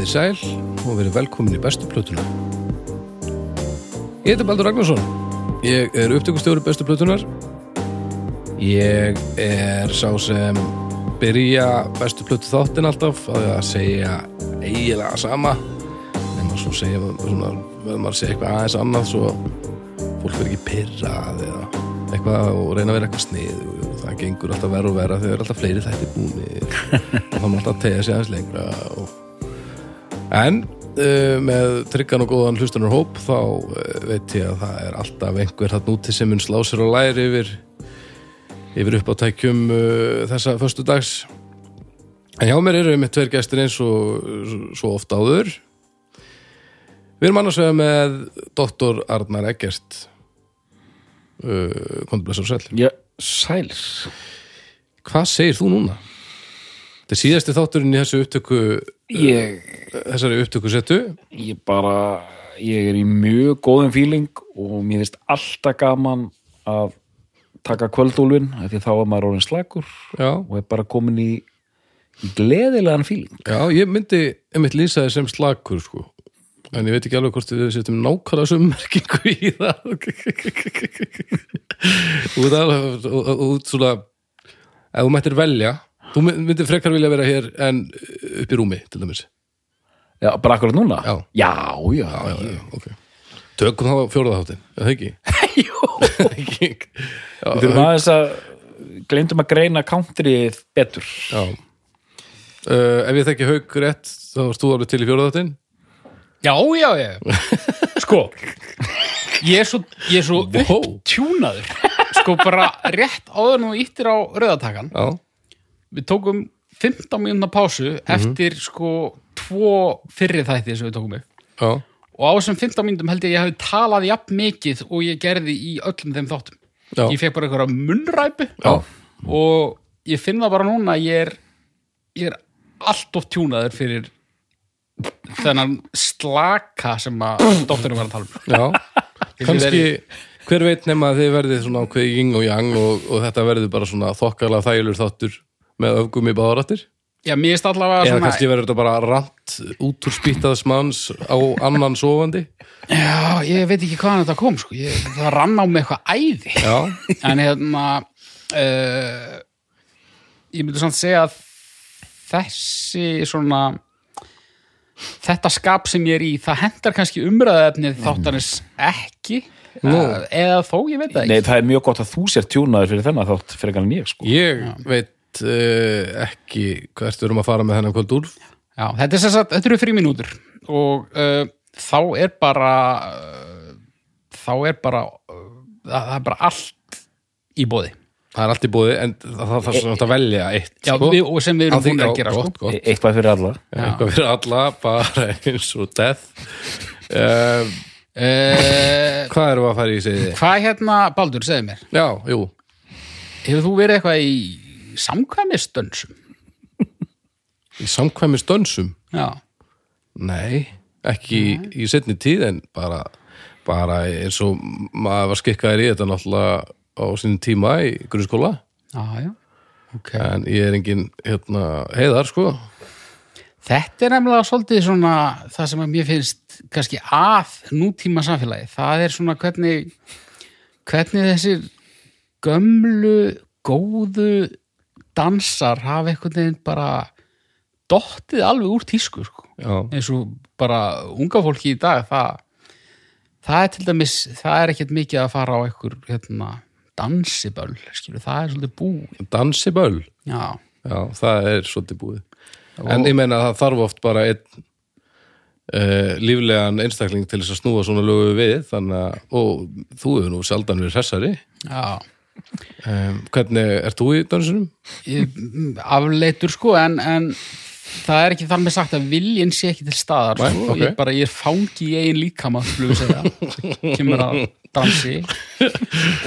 Þið sæl og verið velkomin í bestu plötuna. Ég heiti Baldur Ragnarsson. Ég er upptökustjóri bestu plötunar. Ég er sá sem byrja bestu plötu þáttin alltaf að segja eiginlega sama en svo segja svona, verður maður að segja eitthvað aðeins annað svo fólk verður ekki pyrrað eða eitthvað og reyna að vera eitthvað snið og það gengur alltaf verð og verða þegar alltaf fleiri þætti búinir og þá má alltaf tegja sig aðeins lengra og... en uh, með tryggan og góðan hlustunar hóp þá uh, veit ég að það er alltaf einhver þarna úti sem mun slá sér og læri yfir yfir upp á tækjum uh, þessa förstu dags en hjá mér eru með tveir gestir eins og svo ofta áður. Við erum annars vegar með doktor Arnar Eggert. Uh, komdu blessa og sæl Já, sæls hvað segir þú núna? Þetta er síðasti þátturinn í þessu upptöku Ég, þessari upptöku setu ég bara ég er í mjög góðum fíling og mér finnst alltaf gaman að taka kvöldúlvin því þá er maður orðin slagur já, og er bara komin í, gleðilegan fíling já, ég myndi einmitt lýsa þið sem slakur sko en ég veit ekki alveg hvort við setjum nákvæmlega sem merkingu í það út alveg út svona ef þú mættir velja þú myndir frekar vilja vera hér en upp í rúmi til dæmis Já, bara akkurat núna? Já. Já, já, já, já, ok tökum þá fjóraðaháttin, er það ekki? Jú. Við þurfum aðeins að glemdum að greina countrið betur já. Uh, ef ég þekki haug rétt þá varst þú alveg til í fjóraðaháttin Já, já, já. Sko, ég er svo, ég er svo Wow. upptjúnaður. Sko, bara rétt áður nú íttir á rauðatakan. já, Við tókum 15 mínúna pásu eftir sko tvo fyrri þætti sem við tókum upp. já, Og á þessum 15 mínútum held ég að ég hafi talað jafn mikið og ég gerði í öllum þeim þáttum. já, Ég fekk bara einhverja munnræpu já. og ég finn það bara núna að ég er, ég er allt of tjúnaður fyrir þennan slaka sem að dótturinn var að tala um. Já, kannski hver veit nema að þið verðið svona ákveði ying og yang og, og þetta verður bara svona þokkalega þælur þáttur með öfgum í báðarattir Já, mér er allavega eða svona kannski verður þetta bara rant út úr spýttaðs manns á annan sofandi? Já, ég veit ekki hvaðan þetta kom sko. ég, það rann á mig eitthvað æði. Já, en hérna uh, ég myndi samt segja að þessi svona þetta skap sem ég er í það hendar kannski umræðaefnið þáttanins ekki. Nú. uh, eða þó, ég veit það Nei, ekki. það er mjög gott að þú sér tjúnaður fyrir þennan þátt fyrir en ég sko. Ég veit uh, ekki hvert við erum að fara með þennan kvöld úr Já, þetta, er sem sagt, þetta eru þrjú mínútur og uh, þá er bara uh, þá er bara uh, það, er bara allt í bóði Það er allt í bóði en það þarf svona að velja eitt Já, sko. við, og sem við erum búin að gera sko. gott, gott. E Eitthvað fyrir alla Já, Eitthvað fyrir alla, bara eins og death uh, Hvað við að fara í segið? Hvað hérna, Baldur, segðu mér Já, jú Hefur þú verið eitthvað í samkvæmistönsum? Í samkvæmis dönsum Já, Nei, ekki í, í setni tíð en bara, bara eins og maður var skikkaður í þetta náttúrulega á sinni tíma í grunnskóla. Já okay. en ég er engin hérna, heiðar sko. Þetta er nefnilega svolítið svona það sem að mér finnst kannski að nútíma samfélagi, það er svona hvernig hvernig þessir gömlu, góðu dansar hafa einhvern veginn bara dottið alveg úr tísku sko. Eins og bara unga fólki í dag það, það er til dæmis það er ekkert mikið að fara á einhver hérna, dansiböll skilur, það er svolítið búið. Dansiböll? Já, Já, það er svolítið búið. En ég meina að það þarf oft bara einn uh, líflegan einstakling til þess að snúa svona lögu við þannig að, og þú hefur nú sjaldan verið hressari. Já um, Hvernig, ert þú í dansinum? ég, afleitur sko en, en það er ekki þar með sagt að viljinn sé ekki til staðar Nei, sko. ok. ég, bara, ég er fangi í eigin líkama kemur að dansi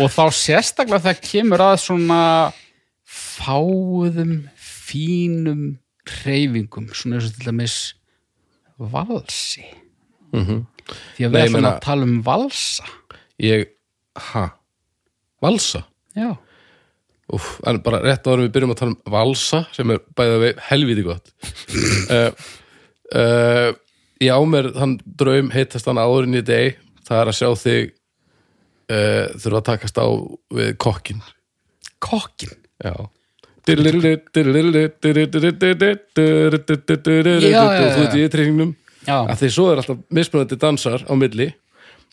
og þá sérstaklega það kemur að svona fáðum fínum hreyfingum svona eins og til dæmis valsi Mm því að við meina- að tala um valsa Ég, ha, valsa? Já, Úf, en bara rétt áður við byrjum að tala um valsa sem er bæða vei helviti gott. Uh, uh, ég á mér þann draum heitast hann áðurinn í deg það er að sjá þig uh, þurfa að takast á við kokkin kokkin já. Þú veit í treyningnum að því svo er alltaf mismunandi dansar á milli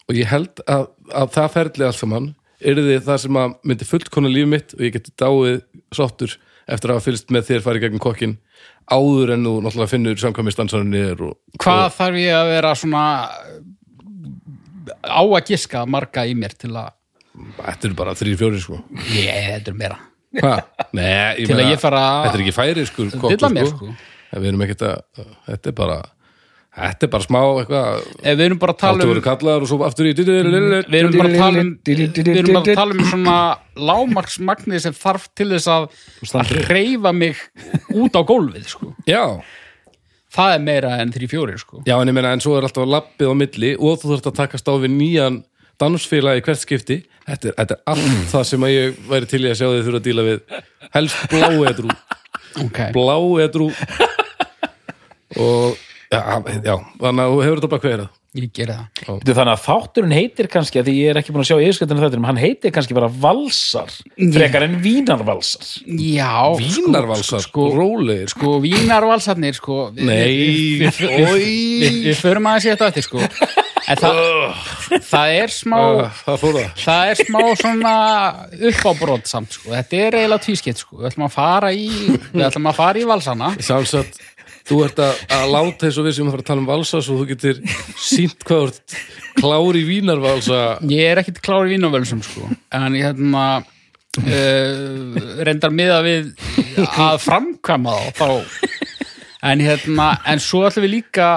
og ég held að, að það ferli allt saman yrði það sem að myndi fullkona líf mitt og ég geti dáið sáttur eftir að hafa fylgst með þér farið gegnum kokkin áður en þú náttúrulega finnur samkvæmistansarinn niður og, hvað þarf ég að vera svona á að giska marga í mér til að og þetta eru bara þrýr fjóri sko. Ég, þetta er meira? Nei, ég meina, ég fara þetta er ekki færi sko, mér sko. En við erum ekkert að þetta er bara þetta er bara smá eitthvað við erum bara að tala um við erum bara að tala um við erum bara að tala um svona lámarksmagnið sem þarf til þess að að hreyfa mig út á gólfið sko. Já, það er meira en þrý fjórir sko. Já, en ég meina, en svo er alltaf lappið á milli og þú þurft að takast á við nýjan dansfélag í hvert skipti þetta er, þetta er allt það sem ég væri til í að sjá þið þurfa að díla við helst bláedrú okay. bláedrú og já, já, þannig að þú hefur þetta bara hverjað ég gera það. Bíddu, Þannig að þátturinn heitir kannski að því ég er ekki búin að sjá yfirskjöldinu þátturinn, hann heitir kannski bara valsar frekar en vínarvalsar. Já, Vínarvalsar, sko, sko, rólegir. sko vínarvalsarnir sko, Nei, við, við, förum aðeins í þetta eftir sko. Það, það er smá Það það. er smá svona uppábrot samt sko, þetta er eiginlega tvískipt sko, við ætlum að fara í við ætlum að fara í valsana Sjálfsagt, þú ert að, að láta eins og við sem að fara að tala um valsa svo þú getur sínt hvað þú ert klári vínarvalsa. Ég er ekkit klár í vínavölsum sko. En ég hérna uh, reyndar miða við að framkvæma þá, þá. En hérna, en svo ætlum við líka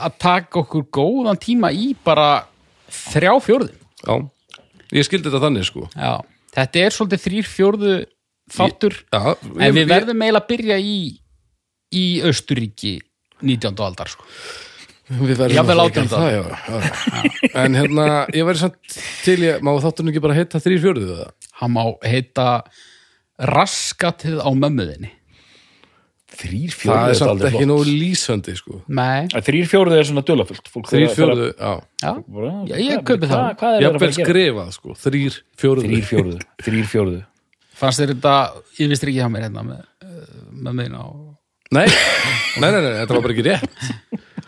að taka okkur góðan tíma í bara þrjá fjórðu. Já, ég skildi þetta þannig sko. Já, þetta er svolítið þrýr fjórðu þáttur, Já, en við verðum eiginlega að byrja í í Östuríki 19. aldar sko. Við verðum að fækja það, já, já. En hérna, ég verði samt til ég, má þáttunum ekki bara heita þrýrfjörðu það? Hann má heita raskatið á mömmuðinni. Þrýrfjörðu? Það er samt ekki nóg lýsandi, sko. Nei. Þrýrfjörðu er svona dölafullt. Þrýrfjörðu, já. Já, já ég köpi það. Hvað er það að fara að gera? Ég haf vel skrifað, sko, þrýrfjörðu. Þrýrfjörðu, þrýrfjörðu. Fannst þér þetta, ég vist ekki Nei, nei, nei, nei, þetta var bara ekki rétt.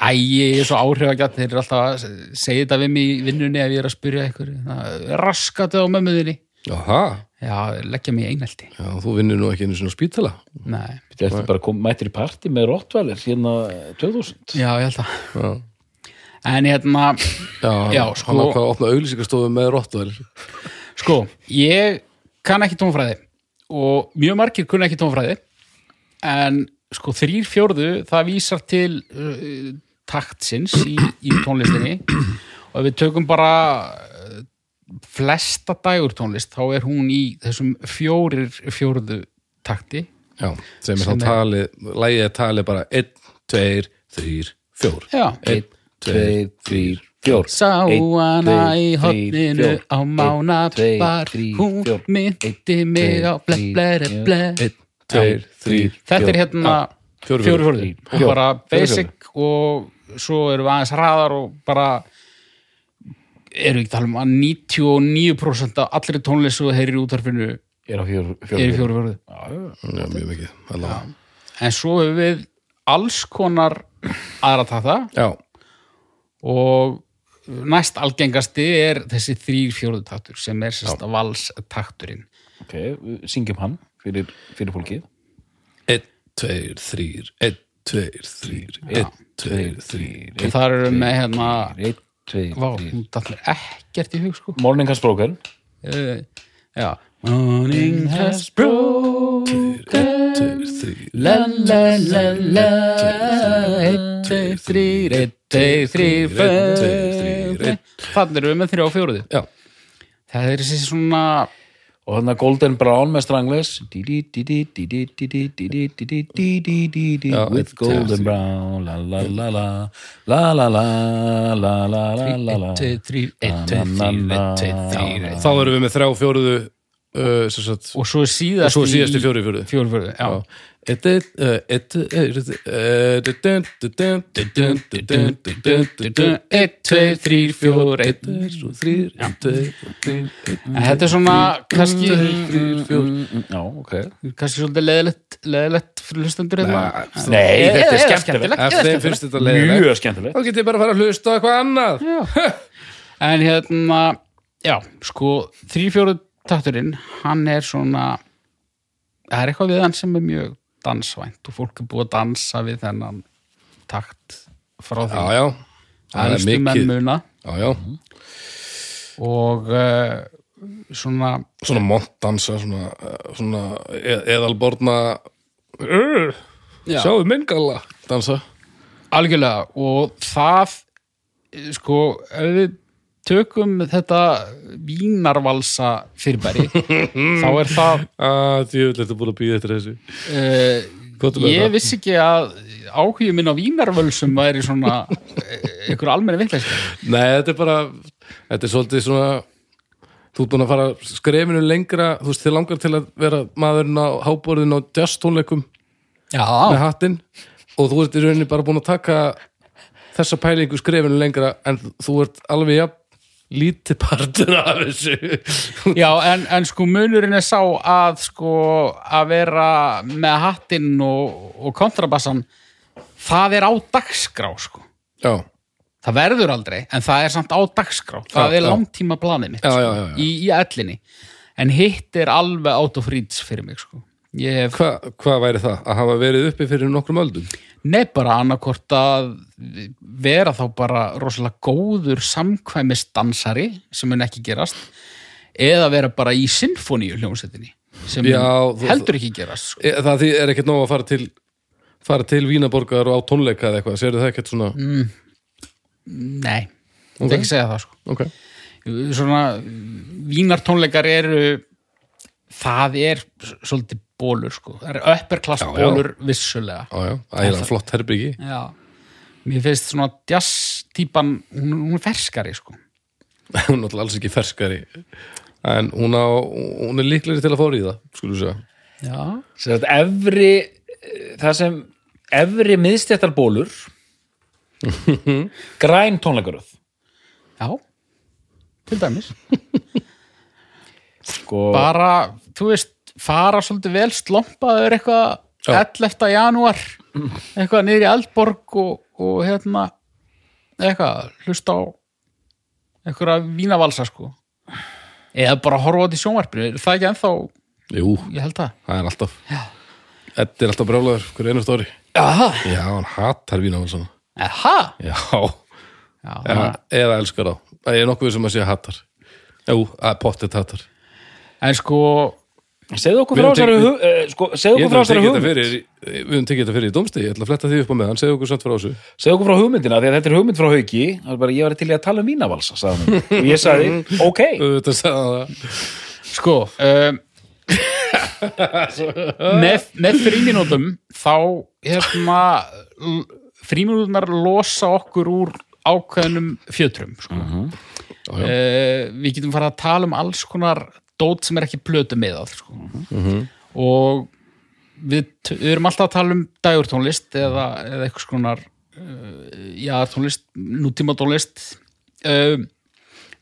Æ, ég er svo áhrifagjarn þeir eru alltaf að segja þetta við mig í vinnunni ef ég er að spyrja ykkur. Raskatið á mömmuðinni Jaha, Já, leggja mig í einelti. Já, þú vinnur nú ekki einu svona spítala. Nei, Þetta er bara kom, mættir í partí með Rottweiler hérna 2000 já, ég held að. Já, En hérna, já, Já, hann sko- ákvað að opna auglýsingastofu með Rottweiler. sko, ég kann ekki tónfræði og mjög margir kunna ekki tónfræði en sko þrýr fjórðu það vísar til uh, taktsins í, í tónlistinni. Og ef við tökum bara uh, flesta dægur tónlist þá er hún í þessum fjórir fjórðu takti. Já, sem er þá talið, lægið er talið bara 1, 2, 3, 4. Já, 1, 2, 2, 3, 4 Sá hana í hotninu á mánabar tveir, hún myndi mig á ble, ble, ble 1, 2, 3, Þetta er hérna fjórir. fjóri og bara basic og svo erum við aðeins hraðar og bara erum við ekki að tala um að 99% af allri tónlist sem þú heyrir í útarfinu Er fjóru Já, mjög mikið. en svo hefur við alls konar aðra takta Já, og næst algengasti er þessi þrýr fjóruðu taktur sem er sérst að vals takturinn Ok, við syngjum hann fyrir, fyrir fólkið? 1, 2, 3, 1, 2, 3, 1, 2, 3. og þar eru með hérna 1, 2, vá, 3 hún datt mér ekkert í hug sko. Morning has broken uh, já Morning has broken 1, 2, 3. La la. la la Einn, tveir, þrýr Einn, tveir, þrýr, tveir, Þannig erum við með þrjá fjóruði Það er þessi svona og hann er Golden Brown með Stranglers Já, with Golden Brown la la la la la la la la la la la la Einn, tveir, þrýr Einn, tveir, þrýr Einn, tveir, þrýr þá erum við með þrjá fjóruðu Uh, sagt, og svo síðast og svo síðast í fjórufjörðu fjórufjörðu, já. Eitt, tveir, þrýr, fjór eitt, þrýr, þetta er svona kannski kannski svolítið leðilegt hlustandur hérna. nei, þetta er skemmtilegt. mjög skemmtilegt. Þá getur ég bara að fara að hlusta á eitthvað annað. En hérna, já, sko þrýr, fjóruð takturinn, hann er svona, það er eitthvað við hann sem er mjög dansvænt og fólk er búið að dansa við þennan takt frá því. Já, já, það er mikið. muna. Já, já, og uh, svona, svona montdansa svona, uh, svona e- eðalborna uh, já, sjáðu minn galla dansa. Algjörlega. Og það, eh, sko, ef við tökum þetta vínarvalsa fyrirbæri, þá er það að djöfull, þetta er búin að býða eftir þessu. Uh, er ég það? vissi ekki að áhugi minn á vínarvölsum væri svona eh, einhver almenni vittlæsika Nei, þetta er bara þetta er svolítið svona þú ert búin að fara skrefinu lengra þú veist, þið langar til að vera maðurinn á háborðin á jazz tónleikum já, með hattinn og þú ert í rauninni bara búin að taka þessa pælingu skrefinu lengra en þú ert alveg jafn lítið partur af þessu já en, en sko munurinn er sá að sko að vera með hattinn og, og kontrabassan það er á dagskrá sko Já, það verður aldrei, en það er samt á dagskrá það Já, er já. langtíma planið mitt sko, já. Í, í ellinni en hitt er alveg out of reach fyrir mig sko hef Hva, hvað væri það? Að hafa verið uppi fyrir nokkrum öldum? Nei, bara annarkvort að vera þá bara rosalega góður samkvæmisdansari sem mun ekki gerast eða vera bara í sinfoníu hljómsveitinni sem Já, heldur ekki gerast sko. E, Það er ekkert nóg að fara til fara til Vínaborgar og á tónleika eða eitthvað, sérðu það ekkert svona Nei, Ok. það ekki segja það sko. ok, Svona vínartónleikar eru það er svolítið bólur sko. það er upperklass Já, já. bólur vissulega. Já, já, ægilega flott herbyggi Já, mér finnst svona jazz-típan, hún, hún er ferskari sko. hún er náttúrulega alls ekki ferskari. En hún, á, hún er líklegri til að fóra í það skulum segja. Já, Sem sagt, efri það sem efri miðstjættarbólur græn tónleikaröð. Já. Til dæmis. Sko, bara, þú veist, fara svolítið vel slompaður eitthvað Já. 11. janúar eitthvað niður í Eldborg og, og hérna eitthvað, hlusta á eitthvað vínavalsa sko. Eða bara horfa á þetta í sjónvarpinu er það ekki ennþá, jú, ég held það. Það er alltaf. Já. Þetta er alltaf brjálaður, hver einu stóri. Jaha, Já, hann hatar Vínavalsana Aha. Já, Já, eða, eða elskar þá. Það er nokkuð sem að sé hatar. Jú, er pottet hatar. En sko segðu okkur frá þessari eh, sko, segðu okkur frá þessari hugmynd fyrir Við höfum tekið þetta fyrir í dómstegi Ég ætla að fletta því upp á meðan, segðu okkur samt frá þessu segðu okkur frá hugmyndina, því að þetta er hugmynd frá er bara, ég var til í að tala um sagði hann. og ég sagði, ok Sko um, með, með fríminútum þá hérna fríminútunar losa okkur úr ákveðnum fjötrum sko. Já, já. uh, við getum fara að tala um alls konar dót sem er ekki plötu með það sko. og við, við erum alltaf að tala um dægurtónlist eða, eða eitthvað skonar uh, já, tónlist, nútíma tónlist um,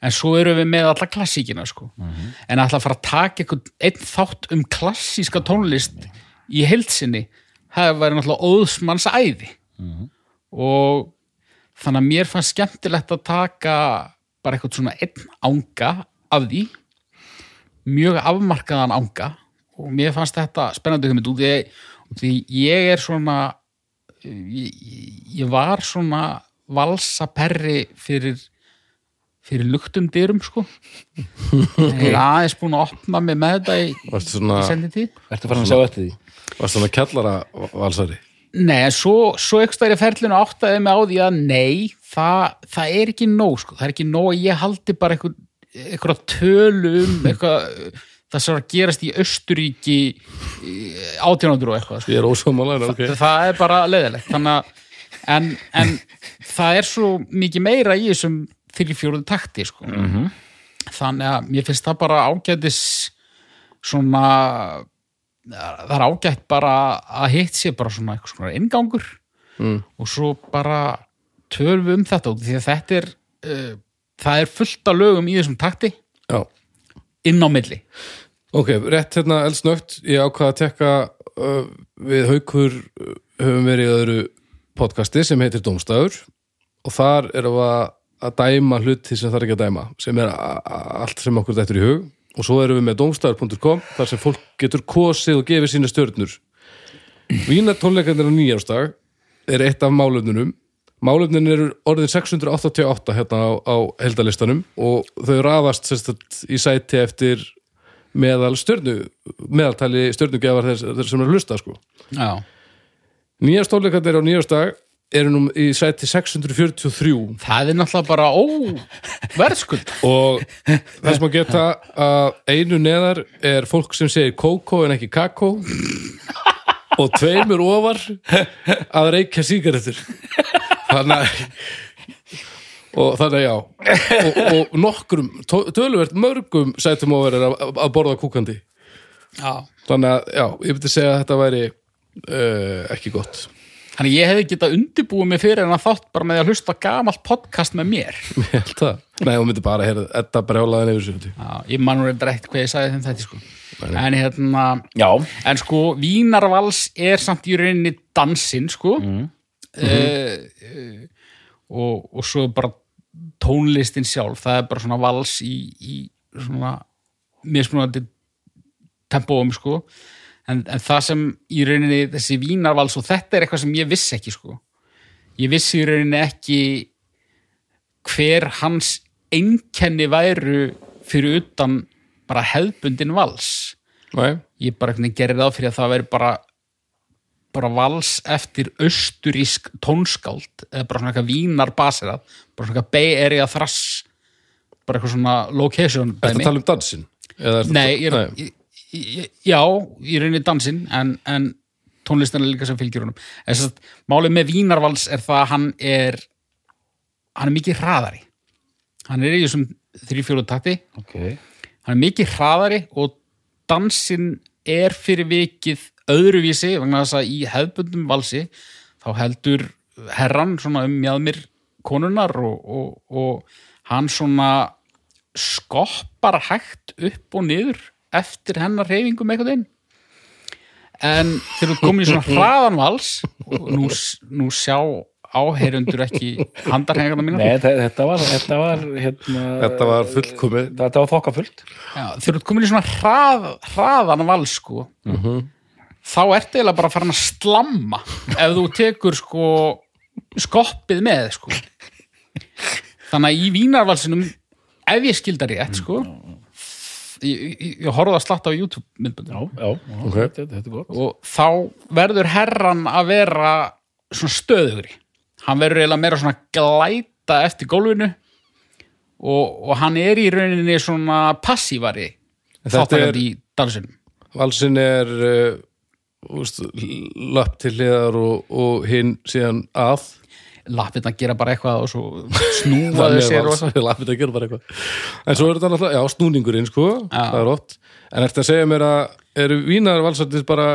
en svo erum við með alla klassíkina sko. en ætla að fara að taka einhvern einn þátt um klassíska tónlist í heilsinni það væri náttúrulega óðsmanns æði og þannig að mér fannst skemmtilegt að taka bara eitthvað svona einn ánga af því mjög afmarkaðan ánga og mér fannst þetta spennandi hugmynd út því, ég er svona ég, ég var svona valsaperri fyrir fyrir luktum dyrum sko ég er aðeins búin að opna mig með þetta í, Varstu í svona, Ertu sendið farin að sjá eftir því? varstu svona kjallara valsari Nei, en svo, svo ekki stæri ferlinu áttaði mig á því að nei, það, það er ekki nóg, sko. Það er ekki nóg að ég haldi bara eitthvað, eitthvað tölu um eitthvað, það sem var að gerast í Östuríki átjánandur og eitthvað, sko. Ég er ósámálega, ok Það er bara leðilegt. Þannig að, en, en það er svo mikið meira í þessum fyrir fjóruðu takti, sko. Þannig að mér finnst það bara ágætis svona það er ágætt bara að hitt sé bara svona eitthvað svona ingangur mm. og svo bara tölum við um þetta út því að þetta er uh, það er fullt af lögum í þessum takti. Já, inn á milli. Ok, rétt hérna eldsnögt. Ég ákvað að tekka uh, við haukur uh, höfum verið í öðru podcasti sem heitir Dómstafur. Og þar erum við að að dæma hluti sem þarf ekki að dæma sem er allt sem okkur er í hug. Og svo erum við með domstafur.com þar sem fólk getur kosið og gefið sína stjörnur. Vína tónleikarnir á nýjársdag er eitt af málefnunum málefnin eru orðin 688 hérna á, á heldalistanum og þau raðast sérstætt í sæti eftir meðal stjörnu meðaltali stjörnugjafar þess, þess sem er að hlusta sko. Já, nýjast tónleikarnir á nýjársdag eru nú í sæti 643 það er náttúrulega bara ó, verðskuld og þess maður geta að einu neðar er fólk sem segir kókó en ekki kakó og tveimur ofar að reykja sígarettur þannig að og þannig að já og, og nokkrum, töluvert mörgum sætum ofar er að, að borða kúkandi Já. þannig að já, ég myndi segja að þetta væri uh, ekki gott Þannig ég hefði getað undirbúið mig fyrir en að þátt bara með að hlusta gamalt podcast með mér. ég held það, nei, hún myndi bara heyrða, þetta brjálaðin yfir sig Já, ég man nú reyndar eitt hvað ég sagði þeim þetta sko. En hérna, Já, en sko, Vínarvals er samt í rauninni dansinn sko. Mm. Og, og svo bara tónlistin sjálf, það er bara svona vals í, í svona mismunandi tempóum sko. En, en það sem í rauninni þessi Vínarvals og þetta er eitthvað sem ég vissi ekki sko. Ég vissi í rauninni ekki hver hans einkenni væru fyrir utan bara hefðbundin vals Nei, ég bara gerir það fyrir að það veri bara bara vals eftir austurísk tónskáld eða bara svona eitthvað vínar baserað bara svona eitthvað Bay Area thrass bara eitthvað svona location Ertu dæmi. að tala um ertu- Nei, ég er, ég, já, ég reynir dansinn en, en tónlistan er líka sem fylgjur honum. Þess að málið með Vínarvals er það að hann er hann er mikið hraðari. Hann er í þessum þrjú-fjóru takti. Ok. Hann er mikið hraðari og dansinn er fyrir vikið öðruvísi vegna þess að í hefðbundum valsi þá heldur herran svona um mjöðmir konunar og, og, og hann svona skoppar hægt upp og niður eftir hennar reyfingum eitthvað inn en þegar þú komin í svona hraðan vals og nú, nú sjá áheyrundur ekki handarhengarna mína. Nei, þe- þetta var, þetta var hérna, Þetta var fullkomið. Þetta var þokkafullt. Já, þegar þú ert komin í svona hrað, hraðan vals sko þá ertu eiginlega bara farin að slamma ef þú tekur sko skoppið með sko. Þannig að í vínarvalsinum ef ég skildar rétt sko ég, ég, ég horfði að slatta á YouTube myndbundur Já, já, Ok. þetta, þetta er gott. Og þá verður herran að vera svona stöðugri. Hann verður eiginlega meira svona glæta eftir gólfinu og, og hann er í rauninni svona passívari Þetta er- þáttakandi í dansinum Valsinn er uh, lapp til hliðar og, og hinn síðan að. Lappirna gera bara eitthvað og svo þau sér Lappið að gera bara eitthvað. En svo er þetta náttúrulega, já, snúningurinn sko Það er oft. En ertu að segja mér að eru vínar valsarnir bara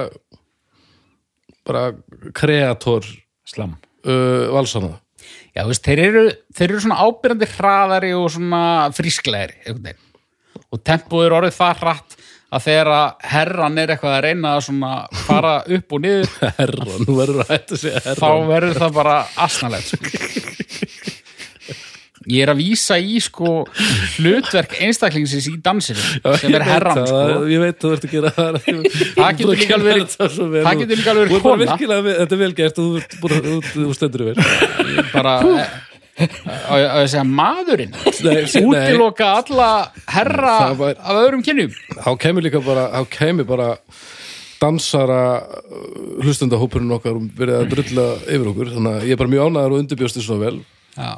bara kreator Slam. uh, valsana Já, þú veist, þeir eru, þeir eru svona ábyrjandi hraðari og svona veginn. og tempóð er orðið það hratt að þegar að herran er eitthvað að reyna að svona fara upp og niður Herra, nú verður að hætta að segja þá herra verður það bara asnalegt sko. ég er að vísa í sko hlutverk einstaklingsins í dansinu sem er herran sko. Ég veit þú ert að gera það. Það getur líka alveg það getur líka alveg Þú þetta er vel gert og þú þú- þú stendur yfir. Bara á ég að segja maðurinn? Útiloka alla herra var- af öðrum kynjum? Þá kemur líka bara þá kemur bara dansara hlustendahópurinn okkar og verið að drulla yfir okkur. Þannig að ég er bara mjög ánæður og undirbjóst þess svona vel. Já.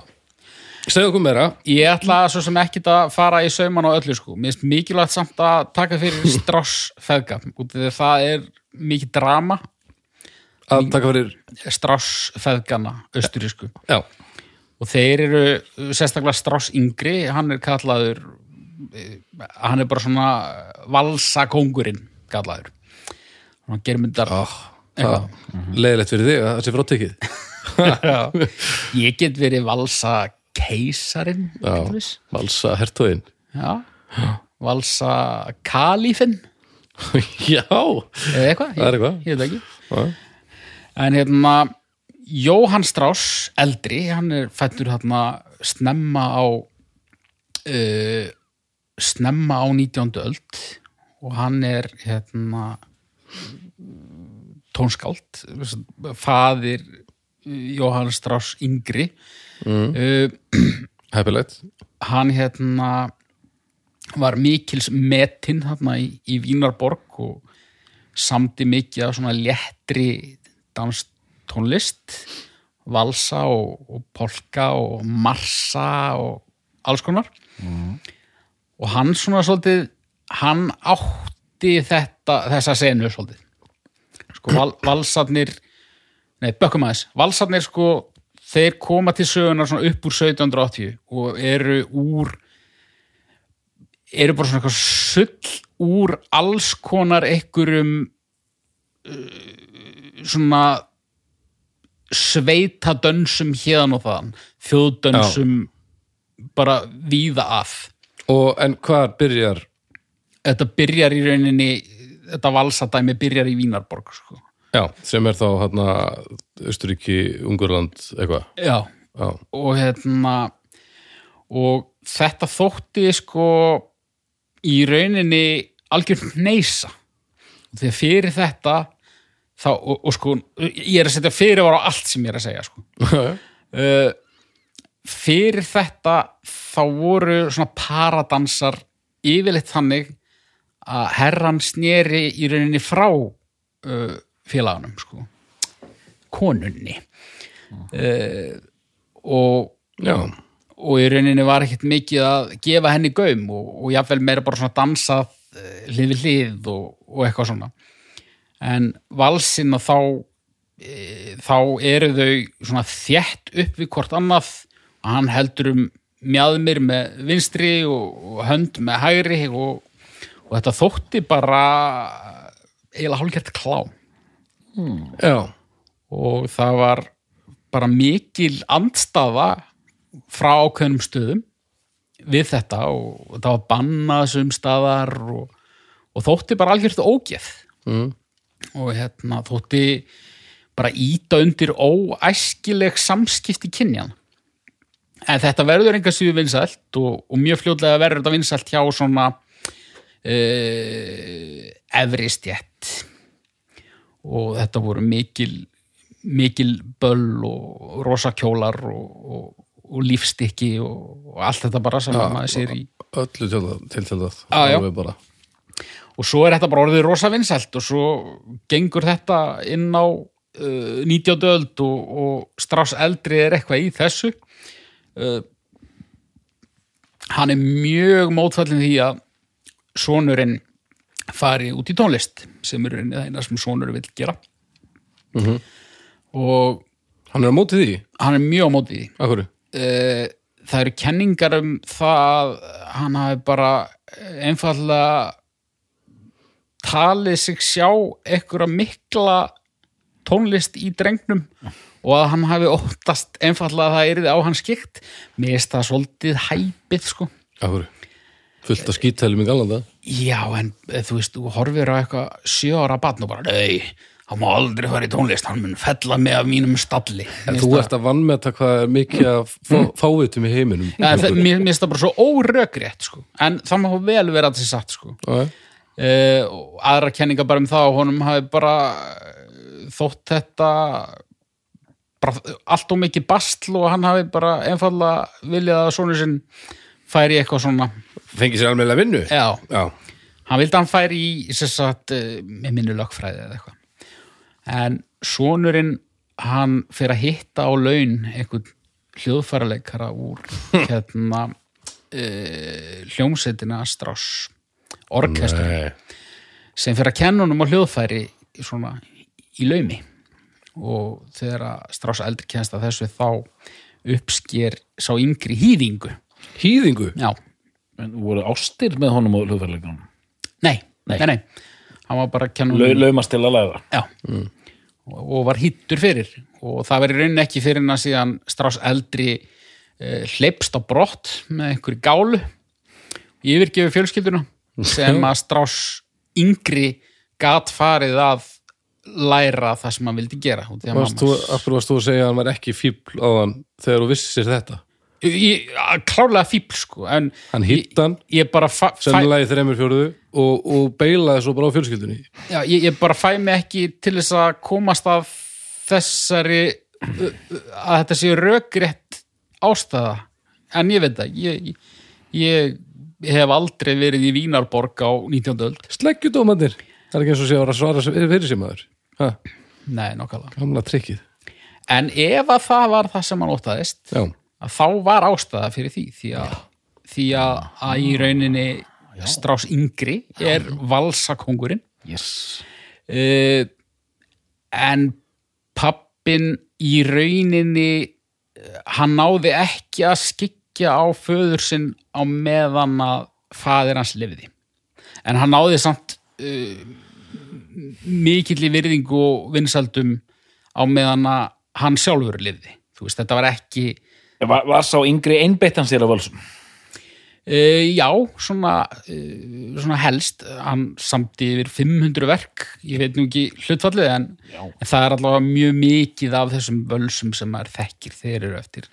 segja okkur meira. Ég ætla svo sem ekki að fara í sauman á öllu sko. Mér finnst mikilvægt samt að taka fyrir Strauss feðga út af því að það er mikið drama. Að taka fyrir Strauss feðgana austurísku já, og þeir eru sérstaklega Strauss yngri hann er kallaður eh, hann er bara svona valsakóngurinn gallaður hann germyndar oh, það, leiðilegt fyrir þig að það sé frátekið. Ég get verið valsa keisarin Já, valsa hertóin já, valsa Já, Það er eitthvað. ég, veit ekki. En hérna Jóhann Strauss eldri, hann er fættur hérna snemma á uh, snemma á 19. öld og hann er hérna tónskáld faðir Jóhann Strauss yngri uh, heppilegt hann hérna var mikils metinn þarna í, í Vínarborg og samdi mikið af svona léttri danstónlist valsa og, og polka og marsa og alls konar. Og hann svona svolítið hann átti þetta þessa senu svolítið. Sko val, valsarnir nei, bökkum aðeins, valsarnir sko þeir koma til sögunar svona upp úr 1780 og eru úr eru bara svona eitthvað sull úr alls konar einhverjum uh, svona sveitadönsum hérðan og þaðan þjóðdönsum bara víða af Og en hvað byrjar? Þetta byrjar í rauninni þetta valsadæmi byrjar í Vínarborg sko. Já, sem er þá hérna Östuríki, Ungurland, eitthvað. Já, Já, og hérna og þetta þótti sko í rauninni algjör neysa þegar fyrir þetta þá, og, og sko, ég er að setja fyrirvara á allt sem ég er að segja sko. uh, fyrir þetta þá voru svona paradansar yfirleitt þannig að herran sneri í rauninni frá uh, félagunum sko. konunni uh, og já, og í rauninni var ekkert mikið að gefa henni gaum og, og jáfnvel meira bara svona dansað eh, hlið við hlið og, og eitthvað svona en valsina þá e, þá eru þau svona þétt upp við hvort annað og hann heldur um mjaðmir með vinstri og, og hönd með hægri og, og þetta þótti bara eiginlega hálfgert klám. Já, og það var bara mikil andstaða frá ákveðnum stöðum við þetta og það var bannað sum staðar og, og þótti bara algjört ógeð. Mm. Og hérna þótti bara íta undir óæskileg samskipti kynjan en þetta verður enga síðu vinsælt og, og mjög fljótlega verður þetta vinsælt hjá svona uh, efri stjætt og þetta voru mikil mikil böll og rosa kjólar og, og, og lífstykki og, og allt þetta bara sem Já, maður sér í öllu tjálað, tiltjálað Já, já. Alveg bara. Og svo er þetta bara orðið rosa vinsælt og svo gengur þetta inn á uh, 19. öld og, og Strauss eldri er eitthvað í þessu uh, hann er mjög mótfallin því að sonurinn fari út í tónlist sem er það eina sem sonur vil gera Mhm. og Hann er á móti því, hann er mjög á móti því uh, það eru kenningar um það að hann hafi bara einfallega talið sig sjá einhverja mikla tónlist í drengnum og að hann hafi óttast einfallega að það yrði á hans skikt mér finnst það svolítið hæpið sko. Akkur, fullt af skítælum í galanda já en eh, þú veist, þú horfir á eitthvað sjö ára barn og bara, nei hann má aldrei fara í tónlist, hann mun fella mig af mínum stalli. En þú ert að vannmeta hvað er mikið að fá- fávitum í heiminum. Já, en það- mér finnst það bara svo órökrétt sko. en það má vel vera að þessi satt sko. Og aðra kenninga bara um það og honum hafi bara eh, þótt þetta bara allt og mikið bastl og hann hafi bara einfallega viljað að svona sinn færi eitthvað svona. Fengið sér alveg vinnu? Já, Já, hann vildi að hann færi í sagt, með minni lögfræði eða eitthvað. En sonurinn hann fyrir að hitta á laun einhvern hljóðfæraleikara úr hérna uh, hljómsveitina Strauss orkestur Nei. sem fyrir að kenna honum á hljóðfæri svona í laumi. Og þegar að Strauss eldri kennst að þessu þá uppsker sá yngri hýðingu. Hýðingu? Já, En voru ástir með honum og hlugverleikunum nei, nei, Nei. nei, hann var bara kennan Lau, laumast til að læða já, og, og var hýttur fyrir. Og það var í rauninni ekki fyrir hann að síðan Strauss eldri uh, hleypst á brott með einhverju gálu yfirgefi fjölskylduna sem að Strauss yngri gat farið að læra það sem hann vildi gera að Varst þú, af hverju varst þú að segja að hann var ekki fíbl á hann þegar þú vissir þetta? Ég- að klárlega fíbl sko en Hann hitt hann, í þreymur fjóruðu og, og beilaði svo bara á fjölskyldunni. já, ég, ég bara fæ mig ekki til þess að komast að þessari að þetta sé rökrétt ástæða en ég veit það ég, ég hef aldrei verið í Vínarborg á 19. öld Sleggjudómanir, það er ekki eins og sé að svara fyrir sér maður. Ha, nei, nokkala gamla trikkið. en ef að það var það sem hann að þá var ástæða fyrir því því að, því að, að í rauninni Strás yngri er valsakongurinn yes. uh, en pappin í rauninni eh, hann náði ekki að skikja á föður sinn á meðan að faðir hans lifði. En hann náði samt uh, mikill í virðingu og vinsaldum á meðan að hann sjálfur lifði. Þú veist, þetta var ekki var, var sá yngri einbeittan sér af völsum? Uh, já, svona, uh, svona helst, hann samti yfir 500 verk, ég veit nú ekki hlutfallið en, en það er allavega mjög mikið af þessum völsum sem maður þekkir. Þeir eru eftir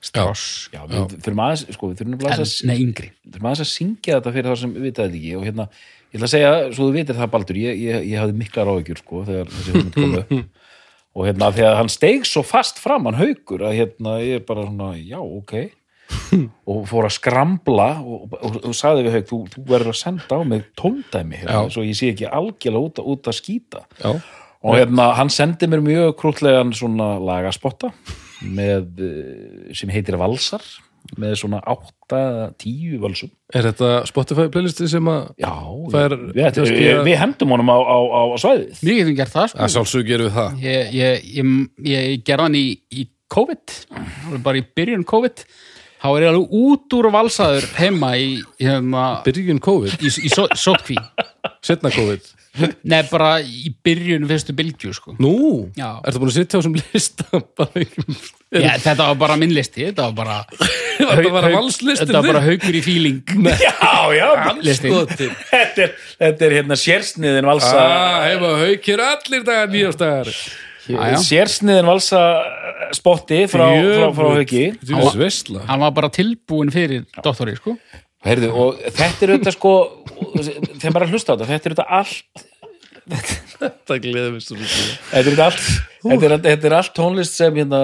Strauss, Já, við þurfum aðeins, sko, við þurfum aðeins nei yngri. þurfum aðeins að syngja þetta fyrir það sem við vitaði ekki og hérna, ég ætla að segja, svo þú vitir það Baldur, ég, ég, ég hafði mikla ráðugjur sko, þegar þessi hugmynd kom upp. Og hérna, þegar hann steig svo fast fram hann haukur, að hérna, ég er bara svona, já, ok. Og fór að skrambla og, og, og sagði við haug, þú, þú verður að senda á mig tóndæmi, hérna, svo ég sé ekki algjörlega út, að- út að skýta. Já, og hérna, hann sendi mér mjög krútlegan svona lagaspotta með, eh, sem heitir Valsar með svona 8-10 völsum er þetta Spotify playlisti sem að Já, Það er við, við, við, við hendum honum á, á, á, svæðið. Við getum gert það að sko sjálfsög gerum við það. Ég, ég, ég, ég gerði hann í, í COVID, það bara í byrjun COVID þá er ég alveg út úr valsaður heima í, í, hérna, byrjun COVID, í, í só- sótkví setna COVID. Nei, bara í byrjun fyrstu bylgju sko. Nú, Já. ertu búin að sitja á þessum lista bara Já, þetta var bara minn listi, þetta var bara þetta var var bara haukur í fíling. Já, já, listi. skotin þetta er, þetta er hérna sérsniðin valsa ah, heima haukir allir dagar nýjástagar Já, já. Sérsniðin valsa spotti frá, frá, frá hauki Hann var bara tilbúin fyrir doktori, sko Heyrðu, og þetta er auðvitað sko er að hlusta á þetta, þetta er auðvitað allt Þetta gleður mér svo mikið þetta er allt þetta er, þetta er allt tónlist sem hérna,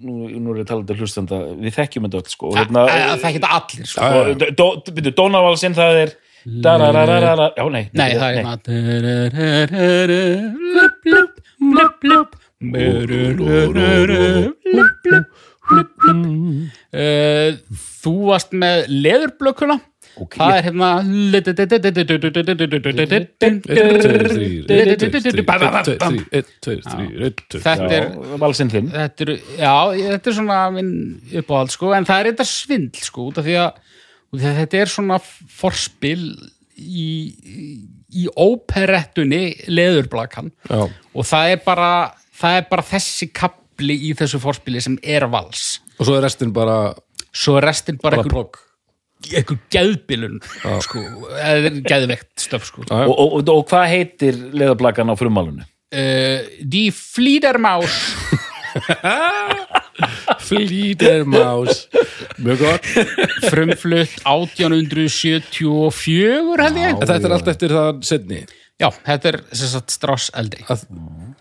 nú, nú er ég talað til hlustanda við þekkjum þetta öll sko hérna, Það er ekki allir, sko Dónavalsinn það er já nei Nei, það er hérna Þú varst með leðurblökkuna Það er hérna Þetta er svona minn uppáhald sko, en það er þetta svindl sko, því að, þetta er svona forspil í, óperettunni leðurblakan. Já, og það er bara það er bara þessi kapli í þessu forspili sem er vals. Og svo er restin bara svo er restin bara bara einhver, einhver geðbilun sko, eða geðveikt stöf sko. Já. og, og, og, og hvað heitir leðablakan á frumálunu? uh, Die Flýdermaus Flýdermaus Mjög gott. Frumflutt 1874 held ég. Þetta er allt eftir það setni Já, þetta er sem sagt Strauss eldri. Að,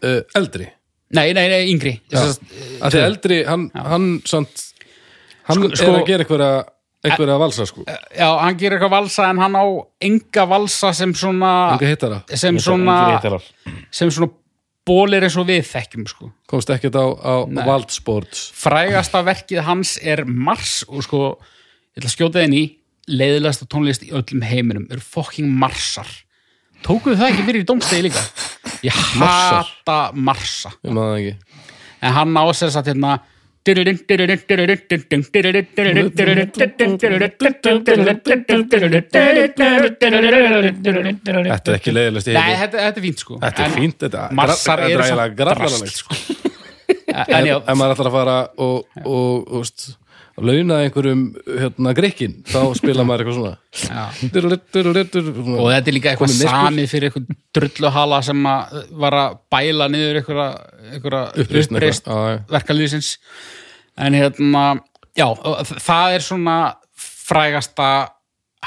uh, Eldri Nei, nei, nei, yngri. Sem sagt, að því eldri, hann, hann samt hann Sko- er sko- að gera einhverja einhverja valsa sko, Já, hann gerir eitthvað valsa en hann á enga valsa sem svona enga hittara. sem svona, sem svona bólir eins og við þekkjum sko. komst ekkert á, á Nei. valdsports. Frægasta verkið hans er Mars og sko, ég ætla að skjóta þinn í leiðilegasta tónlist í öllum heiminum eru fucking Marsar. Tókuðu það ekki fyrir í dómstegi líka? Ég hata Marsa ég maður það ekki en hann á sér satt hérna Þetta er ekki leiðilegst í Nei, þetta, þetta er fínt sko Þetta er fínt, þetta Marsar samt grafnaranlegt drast, sko. En maður ætlar að fara og, og, og launa einhverjum hérna grikkin, þá spila maður eitthvað svona. Já. Svona. og þetta er líka eitthvað samið fyrir eitthvað drulluhala sem að var að bæla niður eitthvað. uppreist verkalýðsins. En hérna, já, það er svona frægasta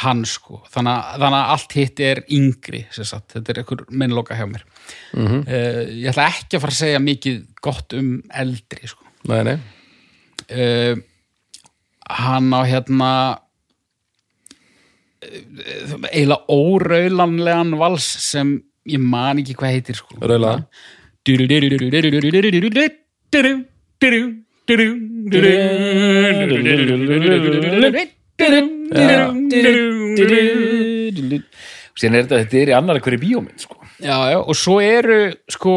hann sko, þannig þannig að allt hitt er yngri, þetta er einhver minnloka hjá mér. Mhm. uh, ég ætla ekki að fara að segja mikið gott um eldri sko. Nei, nei, uh, hann á hérna eiginlega óraulanlegan vals sem ég man ekki hvað heitir sko Raulaðan. síðan er þetta, þetta er í annar hverju bíómynd sko. Já, já, og svo eru sko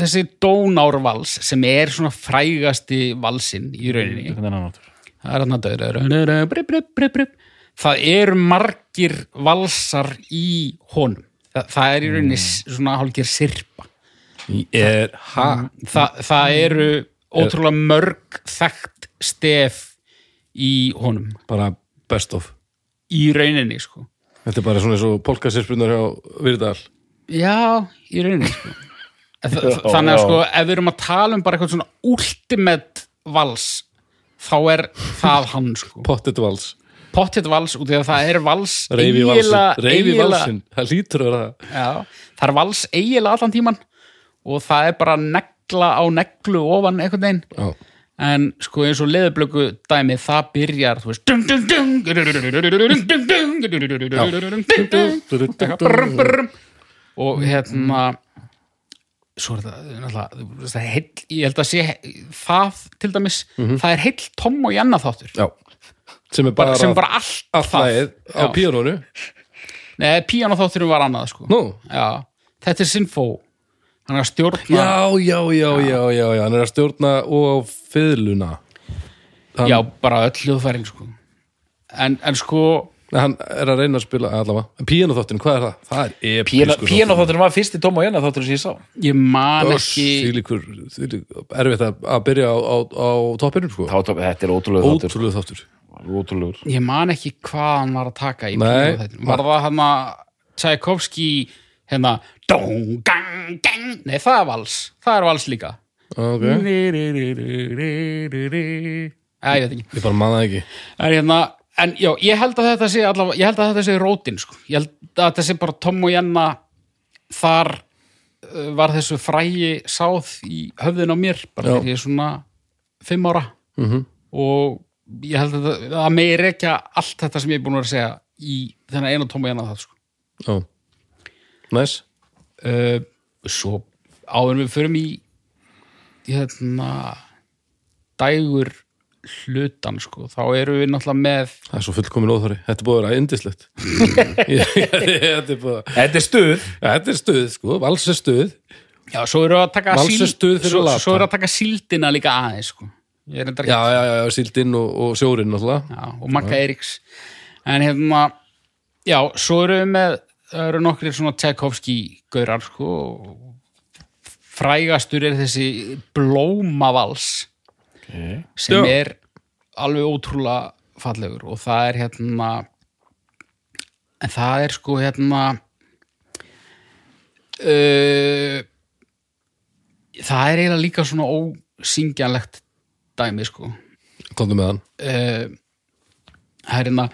þessi dónárvals sem er svona frægasti valsinn í rauninni. Það er döður það? Eru margir valsar í honum. Það, það er í rauninni s- svona hálfgerð sirpa. Er ha? Þa, það eru ótrúlega mörg þekkt stef í honum. Bara best of. Í rauninni sko. Þetta er bara svona eins og polkasirspunar hjá Virdal. Já, í rauninni sko þannig að sko ef við erum að tala um bara eitthvað svona ultimate vals þá er það hann sko pottet vals pottet vals og því að það er vals reyfi valsin, það lítur að það já, það er vals eiginlega allan tíman og það er bara negla á neglu ofan einhvern veginn já. en sko eins og leðublöku dæmi það byrjar þú veist og hérna svo er það náttúrulega, það er heill, ég held að sé það til dæmis, það er heill Tom og Janna þáttur, já. Sem er bara, sem bara allt allt það. á píanónu Nei, píano þátturum var annað sko. Já, þetta er Sinfo hann er að stjórna já, já, já, já, já, já. Hann er að stjórna og á fiðluna. Hann, Já, bara öll hljóðfærin sko. En, en sko hann er að reyna að spila allavega, píanóþáttin, hvað er það? Það er episkur Píanóþátturinn var fyrsti Tom og Jenna þátturinn sem ég sá. Ég man ekki þvílíkur, erfitt að, að byrja á, á, á toppinum sko. Þá- Þetta er ótrúlega þáttur. Ótrúlega þáttur. Ótrúlegur. Ég man ekki hvað hann var að taka var það hann að Tchaikovsky hérna dong, gang, gang. nei það er vals, það er vals líka. Ok, Já, ég veit ekki. Ég bara maður ekki. En, hérna, en já, ég held að þetta sé allavega, ég held að þetta sé rótin sko. ég held að þetta sé bara Tom og Jenna þar uh, var þessu frægi sáð í höfðin á mér bara þegar ég er svona fimm ára Mhm. og ég held að það, megi rekja allt þetta sem ég er búin að vera að segja í þennan einu Tom og Jenna það sko. já, næs uh, svo áður við förum í hérna dægur hlutan sko, þá erum við náttúrulega með það er svo fullkomin óþari, þetta er búið að vera indislegt þetta er bara Þetta er stuð. Ja, þetta er stuð, sko, vals er stuð. Já, svo eru að taka Vals er síld- stuð fyrir svo, lata. svo eru að taka síldina líka aðeins sko. Er já, já, já, já síldinn og, og sjórin náttúrulega. Já, og Magga Eiríks. En hérna já, svo eru við með það eru nokkrir svona Tchaikovsky gaurar sko og frægastur er þessi blómavals mm. sem Já. er alveg ótrúlega fallegur og það er hérna en það er sko hérna uh, það er eiginlega líka svona ósingjanlegt dæmi sko komðu með hann uh, það er hérna